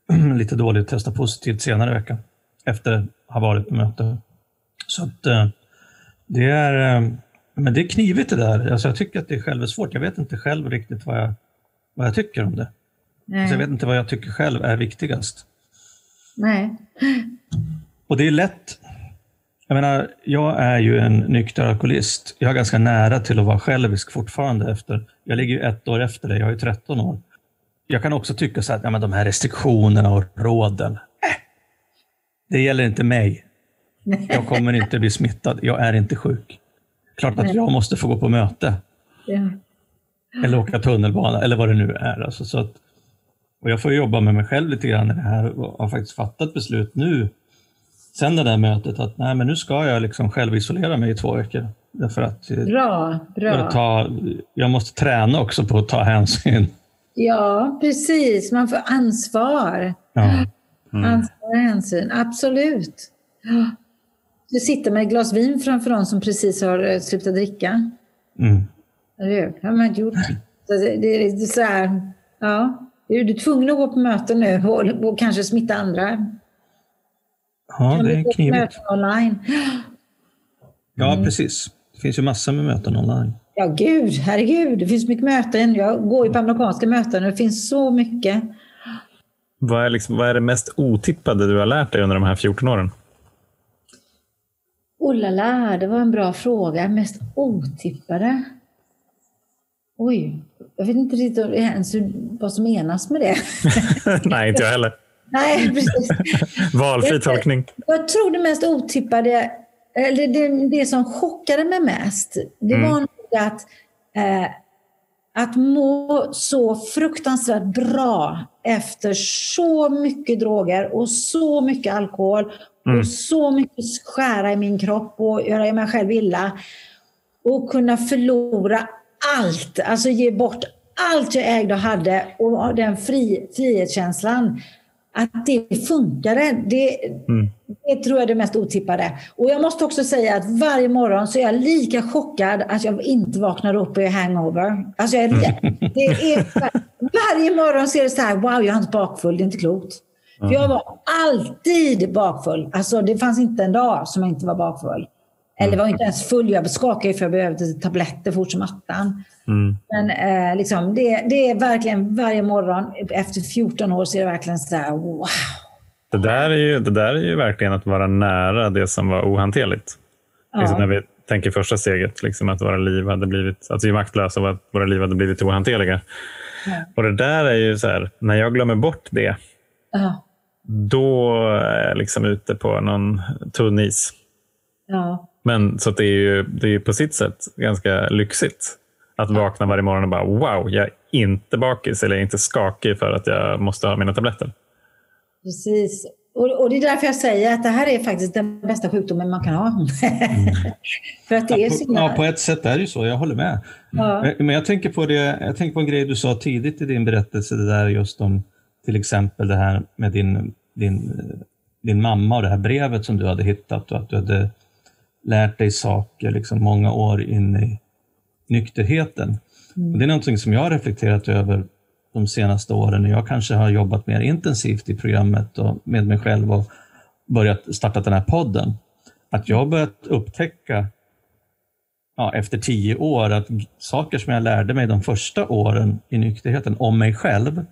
lite dåligt testat positivt senare i veckan. Efter att ha varit på möte. Så att, eh, det är eh, men det är knivigt det där. Alltså jag tycker att det är själv svårt. Jag vet inte själv riktigt vad jag, vad jag tycker om det. Alltså jag vet inte vad jag tycker själv är viktigast. Nej. Och det är lätt. Jag menar, jag är ju en nykter alkoholist. Jag är ganska nära till att vara självisk fortfarande. efter. Jag ligger ju ett år efter dig, jag är ju 13 år. Jag kan också tycka så att ja, men de här restriktionerna och råden, äh, det gäller inte mig. Jag kommer inte bli smittad, jag är inte sjuk. Klart att jag måste få gå på möte. Ja. Eller åka tunnelbana, eller vad det nu är. Alltså, så att, och jag får jobba med mig själv lite grann i det här och har faktiskt fattat beslut nu, sen det där mötet, att nej, men nu ska jag liksom självisolera mig i två veckor. Därför att, bra, bra. För att ta, jag måste träna också på att ta hänsyn. Ja, precis. Man får ansvar. Ja. Mm. Ansvar och hänsyn, absolut. Du sitter med ett glas vin framför någon som precis har eh, slutat dricka. Mm. Det har man inte gjort. Det, det, är så här, ja. Du är tvungen att gå på möten nu och, och kanske smitta andra. Ja, det är knivigt. Online. Ja, mm. precis. Det finns ju massor med möten online. Ja, gud, herregud. Det finns mycket möten. Jag går ju på amerikanska möten och det finns så mycket. Vad är, liksom, vad är det mest otippade du har lärt dig under de här 14 åren? Oh la la, det var en bra fråga. Mest otippade? Oj, jag vet inte riktigt ens vad som menas med det. Nej, inte jag heller. Nej, precis. Valfri tolkning. Jag tror det mest otippade, eller det, det som chockade mig mest, det mm. var att, eh, att må så fruktansvärt bra efter så mycket droger och så mycket alkohol Mm. Och så mycket skära i min kropp och göra mig själv illa. Och kunna förlora allt, alltså ge bort allt jag ägde och hade och den fri, frihetskänslan. Att det funkade, det, mm. det tror jag är det mest otippade. Och jag måste också säga att varje morgon så är jag lika chockad att jag inte vaknar upp och är hangover. Alltså jag är, det är, varje morgon så är det så här, wow jag är inte bakfull, det är inte klokt. För jag var alltid bakfull. Alltså det fanns inte en dag som jag inte var bakfull. Eller var inte ens full. Jag skakade för jag behövde tabletter fort som attan. Mm. Men eh, liksom, det, det, är verkligen varje morgon, efter 14 år, så är det verkligen så här, wow. Det där, är ju, det där är ju verkligen att vara nära det som var ohanterligt. Ja. Liksom när vi tänker första steget, liksom att våra liv hade blivit, att vi är maktlösa och att våra liv hade blivit ohanterliga. Ja. Och det där är ju så här, när jag glömmer bort det, ja då är jag liksom ute på någon tunn is. Ja. Men så det är ju det är på sitt sätt ganska lyxigt att vakna varje morgon och bara wow, jag är inte bakis eller inte skakig för att jag måste ha mina tabletter. Precis. Och, och det är därför jag säger att det här är faktiskt den bästa sjukdomen man kan ha. Mm. för att det är sina... ja, på ett sätt är det ju så, jag håller med. Ja. Men jag tänker, på det, jag tänker på en grej du sa tidigt i din berättelse, det där just om till exempel det här med din, din, din mamma och det här brevet som du hade hittat och att du hade lärt dig saker liksom många år in i nykterheten. Mm. Och det är någonting som jag har reflekterat över de senaste åren när jag kanske har jobbat mer intensivt i programmet och med mig själv och börjat starta den här podden. Att jag har börjat upptäcka ja, efter tio år att saker som jag lärde mig de första åren i nykterheten om mig själv,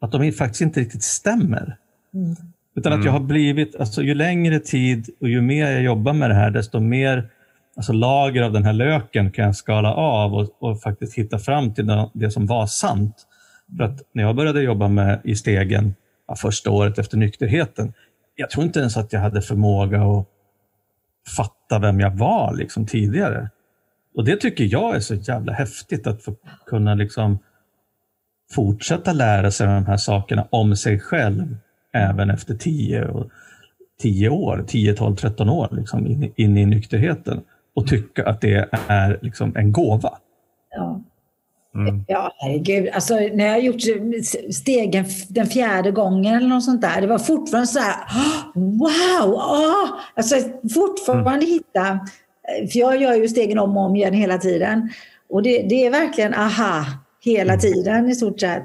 att de faktiskt inte riktigt stämmer. Mm. Utan att jag har blivit, alltså, ju längre tid och ju mer jag jobbar med det här, desto mer alltså, lager av den här löken kan jag skala av och, och faktiskt hitta fram till det, det, som var sant. För att när jag började jobba med i stegen ja, första året efter nykterheten, jag tror inte ens att jag hade förmåga att fatta vem jag var liksom, tidigare. Och Det tycker jag är så jävla häftigt, att få kunna liksom fortsätta lära sig de här sakerna om sig själv även efter 10, 10 år, 10, 12, 13 år liksom, in, in i nykterheten och tycka att det är liksom en gåva. Ja. Mm. Ja, herregud. Alltså, när jag gjort stegen den fjärde gången eller något sånt där, det var fortfarande så här, wow! Oh! Alltså, fortfarande mm. hitta, för jag gör ju stegen om och om igen hela tiden. Och det, det är verkligen aha hela mm. tiden i stort sett.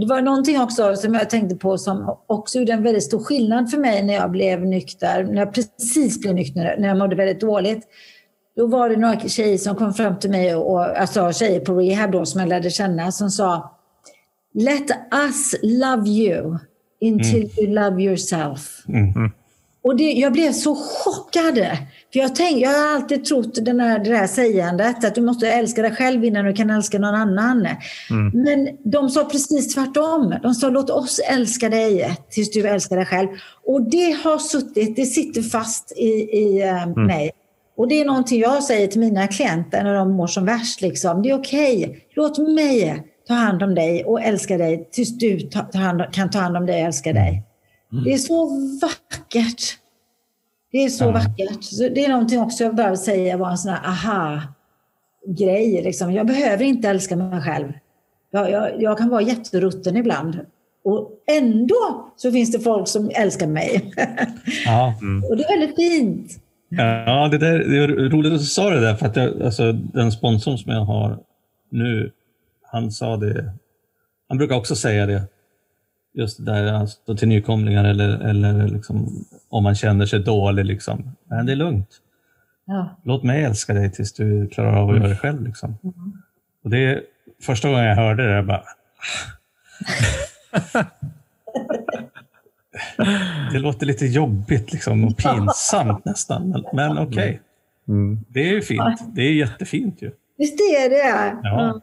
Det var någonting också som jag tänkte på som också gjorde en väldigt stor skillnad för mig när jag blev nykter, när jag precis blev nykter, när jag mådde väldigt dåligt. Då var det några tjejer som kom fram till mig, och, alltså tjejer på rehab då som jag lärde känna, som sa Let us love you until mm. you love yourself. Mm. Och det, jag blev så chockad. För jag, tänk, jag har alltid trott den här, det här sägandet att du måste älska dig själv innan du kan älska någon annan. Mm. Men de sa precis tvärtom. De sa låt oss älska dig tills du älskar dig själv. Och det har suttit, det sitter fast i, i uh, mm. mig. Och det är någonting jag säger till mina klienter när de mår som värst. Liksom. Det är okej, okay. låt mig ta hand om dig och älska dig tills du ta, ta hand, kan ta hand om dig och älska dig. Mm. Det är så vackert. Det är så ja. vackert. Så det är någonting också jag behöver säga var en sån här aha-grej. Liksom. Jag behöver inte älska mig själv. Jag, jag, jag kan vara jätterutten ibland. Och ändå så finns det folk som älskar mig. Ja. Mm. och det är väldigt fint. Ja, det, där, det är roligt att du sa det där, för att jag, alltså, den sponsorn som jag har nu, han sa det. Han brukar också säga det. Just det där alltså, till nykomlingar eller, eller liksom, om man känner sig dålig. Liksom. Men det är lugnt. Ja. Låt mig älska dig tills du klarar av att mm. göra det själv. Liksom. Mm. Och det är, första gången jag hörde det, jag bara... det låter lite jobbigt liksom, och pinsamt nästan, men, men okej. Okay. Mm. Det är ju fint. Det är jättefint ju. Visst är det? Ja.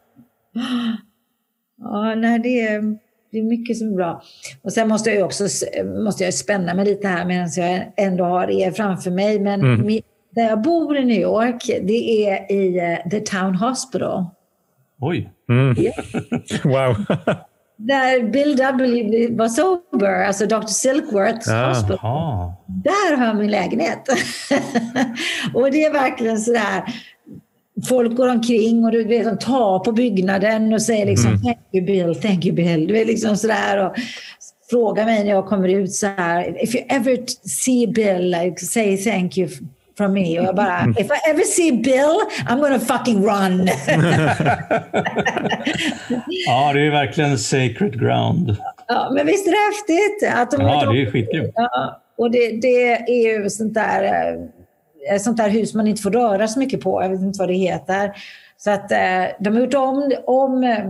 Ja, nej, det är, det är mycket som är bra. Och sen måste jag också måste jag spänna mig lite här medan jag ändå har er framför mig. Men mm. där jag bor i New York, det är i uh, The Town Hospital. Oj! Mm. wow! där Bill W var sober, alltså Dr. Silkworths ah, hospital. Aha. Där har jag min lägenhet. och det är verkligen sådär, folk går omkring och du vet, de tar på byggnaden och säger liksom mm. thank you Bill, thank you Bill. Du är liksom sådär och frågar mig när jag kommer ut så här, if you ever see Bill, like, say thank you from me. Och jag bara, mm. if I ever see Bill, I'm gonna fucking run. ja, det är verkligen sacred ground. Ja, men visst är det häftigt? Att de ja, det är skitkul. Ja, och det, det är ju sånt där, eh, sånt där hus man inte får röra så mycket på. Jag vet inte vad det heter. Så att eh, de har gjort om, om eh,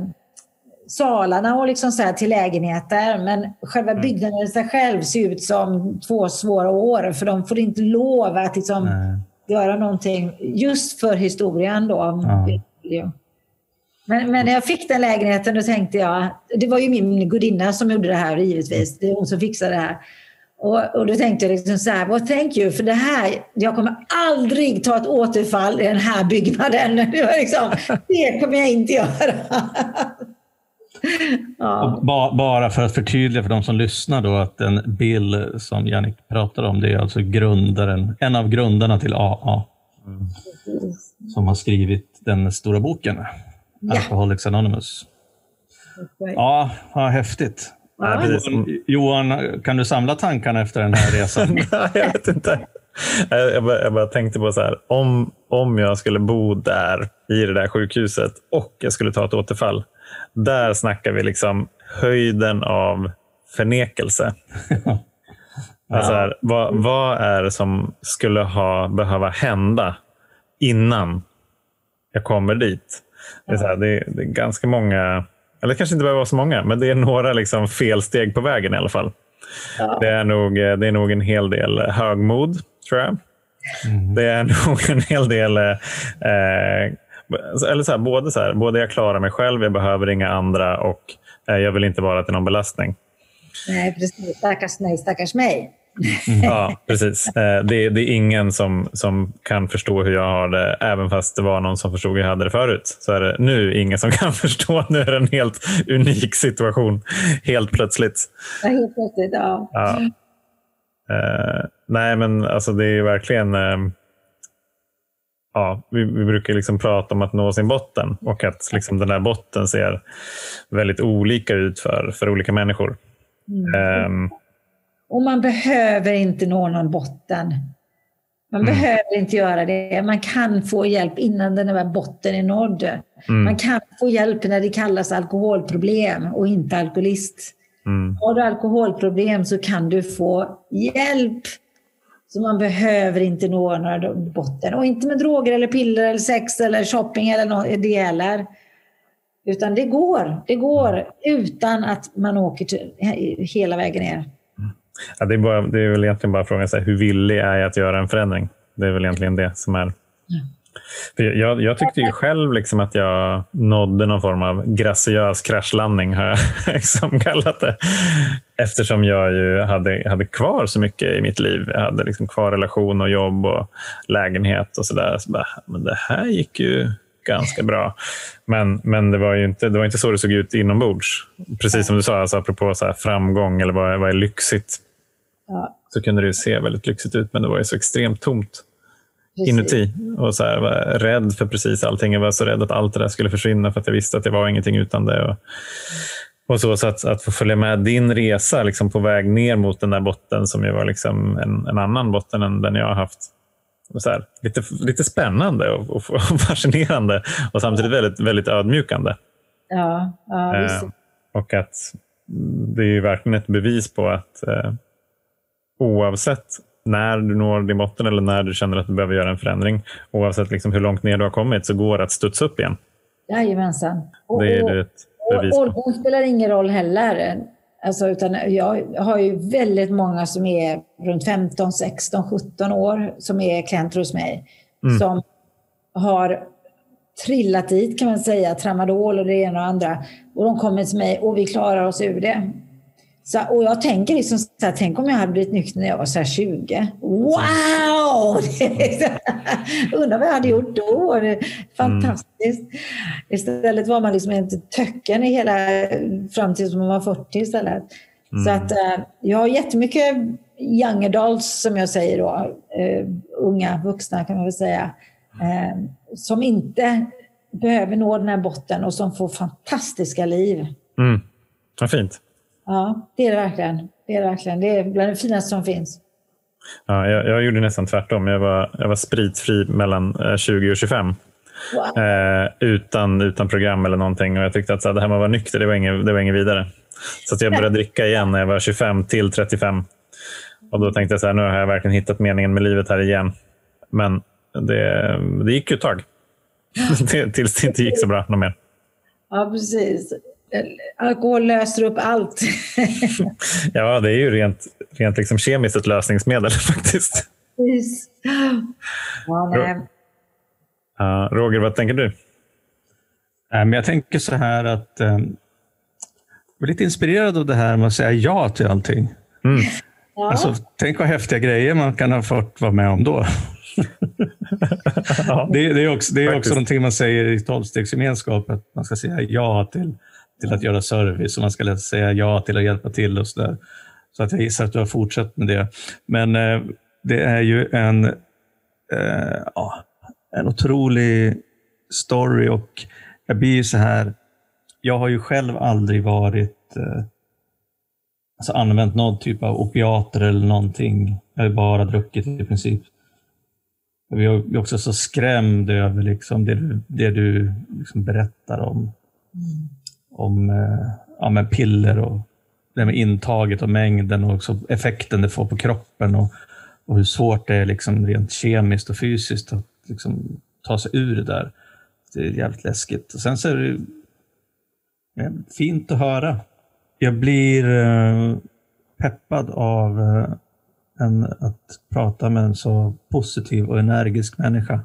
salarna och liksom så till lägenheter. Men själva mm. byggnaden i sig själv ser ut som två svåra år. För de får inte lov att liksom göra någonting just för historien. Då. Ja. Men, men, när jag fick den lägenheten då tänkte jag, det var ju min gudinna som gjorde det här givetvis. Det är hon som fixade det här. Och, och då tänkte jag liksom så här, well, thank you för det här, jag kommer aldrig ta ett återfall i den här byggnaden. Det, var liksom, det kommer jag inte göra. Ja. bara för att förtydliga för de som lyssnar då att den Bill som Jannik pratar om, det är alltså grundaren, en av grundarna till AA. Mm. Som har skrivit den stora boken, ja. Alcoholics Anonymous. Ja, vad häftigt. Ja. Johan, kan du samla tankarna efter den här resan? Nej, jag vet inte. Jag bara, jag bara, tänkte på så här, om, om jag skulle bo där i det där sjukhuset och jag skulle ta ett återfall, där snackar vi liksom höjden av förnekelse. ja. alltså här, vad, vad är det som skulle ha behöva hända innan jag kommer dit. Det är, här, det är, det är ganska många, eller kanske inte behöver vara så många, men det är några liksom felsteg på vägen i alla fall. Ja. Det, är nog, det är nog en hel del högmod, tror jag. Det är nog en hel del... Eh, eller så här, både, så här, både jag klarar mig själv, jag behöver inga andra och eh, jag vill inte vara till någon belastning. Nej, precis. Stackars mig, stackars mig. Ja, precis. Eh, det, det är ingen som, som kan förstå hur jag har det, även fast det var någon som förstod hur jag hade det förut. Så är det nu ingen som kan förstå. Nu är det en helt unik situation, helt plötsligt. Ja, helt plötsligt, ja. Ja. Eh, nej, men alltså det är verkligen... Eh, ja, vi, vi brukar liksom prata om att nå sin botten och att liksom den där botten ser väldigt olika ut för, för olika människor. Ehm, Och man behöver inte nå någon botten. Man behöver inte göra det. Man kan få hjälp innan den där botten är nådd. Man kan få hjälp när det kallas alkoholproblem och inte alkoholist. mm, Har du alkoholproblem så kan du få hjälp. Så man behöver inte nå några botten. Och inte med droger eller piller eller sex eller shopping eller något, det heller. Utan det går. Det går utan att man åker till, hela vägen ner ja, det, är bara, det är väl egentligen bara frågan så här, hur villig är jag att göra en förändring? Det är väl egentligen det som är... För jag, jag tyckte ju själv liksom att jag nådde någon form av graciös kraschlandning, har jag liksom kallat det. Eftersom jag ju hade, hade kvar så mycket i mitt liv. Jag hade liksom kvar relation och jobb och lägenhet och sådär. Så bara, men det här gick ju ganska bra. Men, men det, var ju inte, det var inte så det såg ut inombords. Precis som du sa, alltså, apropå så här framgång eller vad, vad är lyxigt. Ja, Så kunde det se väldigt lyxigt ut, men det var ju så extremt tomt precis. inuti. Och så här, var rädd för precis allting. Jag var så rädd att allt det där skulle försvinna för att jag visste att jag var ingenting utan det. Och, och så, så att, att få följa med din resa liksom på väg ner mot den där botten som ju var liksom en, en annan botten än den jag har haft. Så här, lite, lite spännande och, och, och fascinerande och samtidigt väldigt, väldigt ödmjukande. Ja, ja. Eh, och att det är ju verkligen ett bevis på att eh, oavsett när du når din botten eller när du känner att du behöver göra en förändring, oavsett liksom hur långt ner du har kommit, så går det att studsa upp igen. Jajamensan. Och, Det är och- det ett och bevis på. åldern spelar ingen roll heller. Alltså, utan jag har ju väldigt många som är runt 15, 16, 17 år som är klienter hos mig. Mm. Som har trillat dit kan man säga, tramadol och det ena och andra. Och de kommer till mig och vi klarar oss ur det. Så, och jag tänker liksom så här, tänk om jag hade blivit nykter när jag var så här 20. Wow! Undrar vad jag hade gjort då. Fantastiskt. Istället var man liksom inte töcken i hela fram tills man var 40 istället. Så att eh, jag har jättemycket young adults som jag säger då, eh, unga vuxna kan man väl säga, eh, som inte behöver nå den här botten och som får fantastiska liv. Mm. Vad fint. Ja, det är det verkligen. Det är det verkligen. Det är bland det finaste som finns. Ja, jag, jag gjorde nästan tvärtom. Jag var, jag var spritfri mellan eh, 20 och 25. Wow. Eh, utan, utan program eller någonting. Och jag tyckte att så här, det här med att vara nykter, det var inget, det var inget vidare. Så att jag började dricka igen när jag var 25 till 35. Och då tänkte jag så här, nu har jag verkligen hittat meningen med livet här igen. Men det, det gick ju ett tag. Till- Tills det inte gick så bra något mer. Ja, precis. Alkohol löser upp allt. Ja, det är ju rent, rent liksom kemiskt ett lösningsmedel faktiskt. Precis. Ja, nej. Roger, vad tänker du? Jag tänker så här att eh, jag är lite inspirerad av det här med att säga ja till allting. Mm. Ja. Alltså, tänk vad häftiga grejer man kan ha fått vara med om då. Ja. Det, det är också, det är också någonting man säger i tolvstegsgemenskap, att man ska säga ja till, till att göra service och man ska säga ja till att hjälpa till och så där. Så att jag gissar att du har fortsatt med det. Men eh, det är ju en, eh, ja, en otrolig story och jag blir ju så här, jag har ju själv aldrig varit eh, alltså använt någon typ av opiater eller någonting. Jag har bara druckit i princip. Jag är är också så skrämd över liksom det du, det du liksom berättar om, mm om eh, ja, men piller och det med intaget och mängden och också effekten det får på kroppen och, och hur svårt det är liksom rent kemiskt och fysiskt att liksom ta sig ur det där. det är jävligt läskigt. Och sen så är det fint att höra. Jag blir eh, peppad av eh, en, att prata med en så positiv och energisk människa.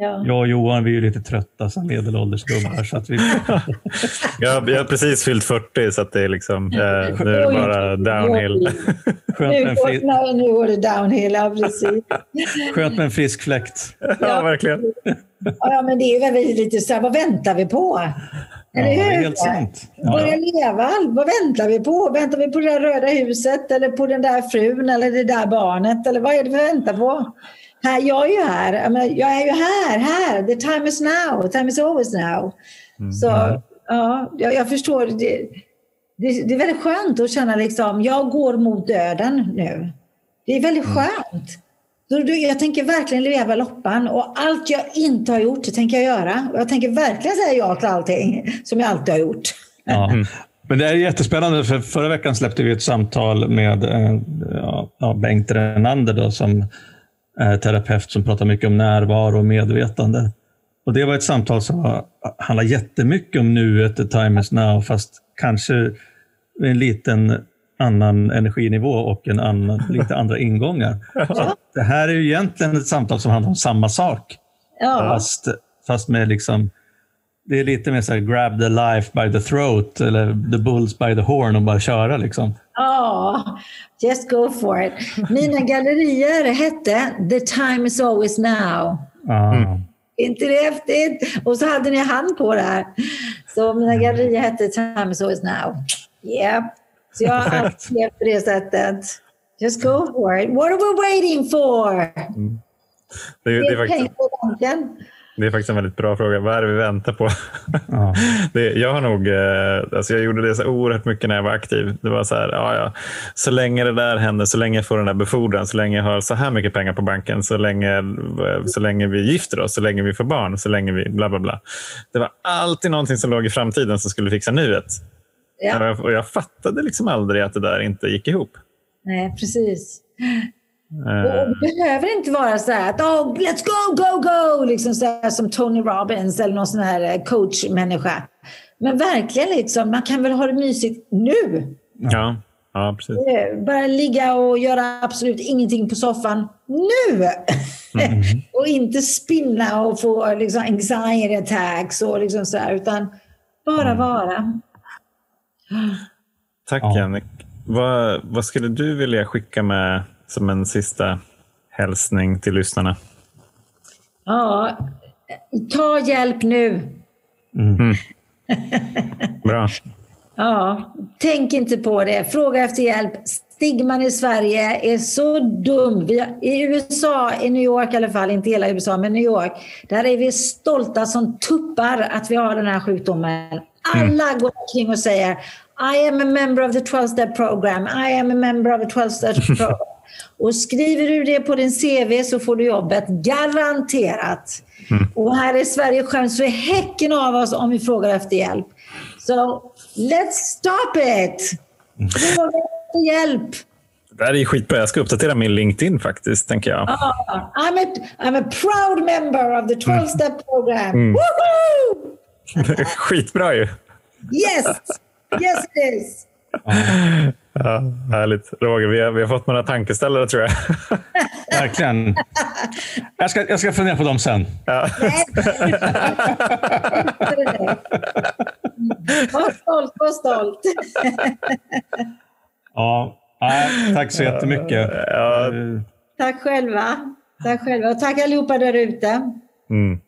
Ja. Jag och Johan vi är lite trötta som medelålders gubbar. Så att vi... jag, jag har precis fyllt 40 så att det är liksom, eh, nu är det bara downhill. Skönt med en fri... Nu går det downhill, ja precis. Skönt med en frisk fläkt. Ja, ja verkligen. Ja, men det är väl lite så här, vad väntar vi på? Eller ja, hur? helt sant. Ja. Börja leva. Vad väntar vi på? Väntar vi på det där röda huset eller på den där frun eller det där barnet? Eller vad är det vi väntar på? Här, jag är ju här. Jag är ju här, här. The time is now. The time is always now. Mm. Så ja, jag, jag förstår. Det, det, det, är väldigt skönt att känna liksom, jag går mot döden nu. Det är väldigt mm. skönt. Jag tänker verkligen leva loppan och allt jag inte har gjort, det tänker jag göra. Och jag tänker verkligen säga ja till allting som jag alltid har gjort. Ja. Men det är jättespännande, för förra veckan släppte vi ett samtal med eh, ja, Bengt Renander då, som terapeut som pratar mycket om närvaro och medvetande. Och Det var ett samtal som handlar jättemycket om nuet, the time is now, fast kanske en liten annan energinivå och en annan, lite andra ingångar. Så det här är ju egentligen ett samtal som handlar om samma sak. Ja. Fast, fast med liksom, det är lite mer så här, grab the life by the throat eller the bulls by the horn och bara köra. Liksom. Ja, just go for it. Mina gallerier hette The time is always now. Mm. inte det häftigt? Och så hade ni hand på det här. Så mina gallerier hette Time is always now. Yeah. Så jag har alltid levt på det sättet. Just go for it. What are we waiting for? Mm. Det, är, det, är faktiskt, det är faktiskt en väldigt bra fråga. Vad är det vi väntar på? Ja. det, jag har nog, eh, alltså jag gjorde det så oerhört mycket när jag var aktiv. Det var så här, ja, ja, så länge det där händer, så länge jag får den där befordran, så länge jag har så här mycket pengar på banken, så länge, så länge vi gifter oss, så länge vi får barn, så länge vi bla bla bla. Det var alltid någonting som låg i framtiden som skulle fixa nuet. Ja. Och jag fattade liksom aldrig att det där inte gick ihop. Nej, precis. Och det behöver inte vara så här att oh, let's go, go, go, liksom så som Tony Robbins eller någon sån här eh, coachmänniska. Men verkligen, liksom, man kan väl ha det mysigt nu. Ja, ja precis. Eh, bara ligga och göra absolut ingenting på soffan nu. Mm. och inte spinna och få liksom, anxiety attacks och liksom så här, utan bara mm. vara. Tack ja. Jannik. Vad, vad skulle du vilja skicka med som en sista hälsning till lyssnarna? Ja, ta hjälp nu. Mm. mm. Bra. ja, tänk inte på det. Fråga efter hjälp. Stigman i Sverige är så dum. Vi, I USA, i New York i alla fall, inte hela USA, men New York, där är vi stolta som tuppar att vi har den här sjukdomen. Alla mm. går omkring och säger I am a member of the 12-step program. I am a member of the 12-step program. Och skriver du det på din CV så får du jobbet, garanterat. Mm. Och här i Sverige skäms är häcken av oss om vi frågar efter hjälp. So, let's stop it! Fråga efter hjälp! Det här är skitbra. Jag ska uppdatera min LinkedIn faktiskt, tänker jag. Oh, I'm, a, I'm a proud member of the 12-step mm. program. Mm. Skitbra ju. Yes! Yes it is! Ja, härligt. Roger, vi har, vi har fått några tankeställare tror jag. Verkligen. Jag ska, jag ska fundera på dem sen. Ja. var stolt, var stolt. ja, tack så jättemycket. Ja. Tack själva. Tack själva. Och tack allihopa där ute. Mm.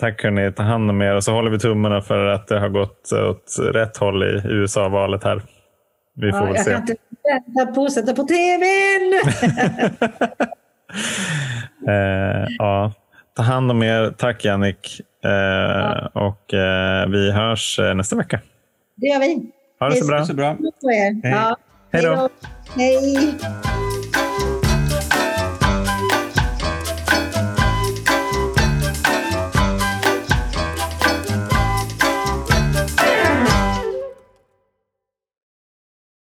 Tack hörni, ta hand om er och så håller vi tummarna för att det har gått åt rätt håll i USA-valet här. Vi får ja, väl jag se. Jag kan inte vänta på att sätta på tvn! eh, ja. Ta hand om er. Tack Jannik. Eh, ja. Och eh, vi hörs eh, nästa vecka. Det gör vi. Ha det så bra. Så bra. Hej. Ja. Hej då. Hej.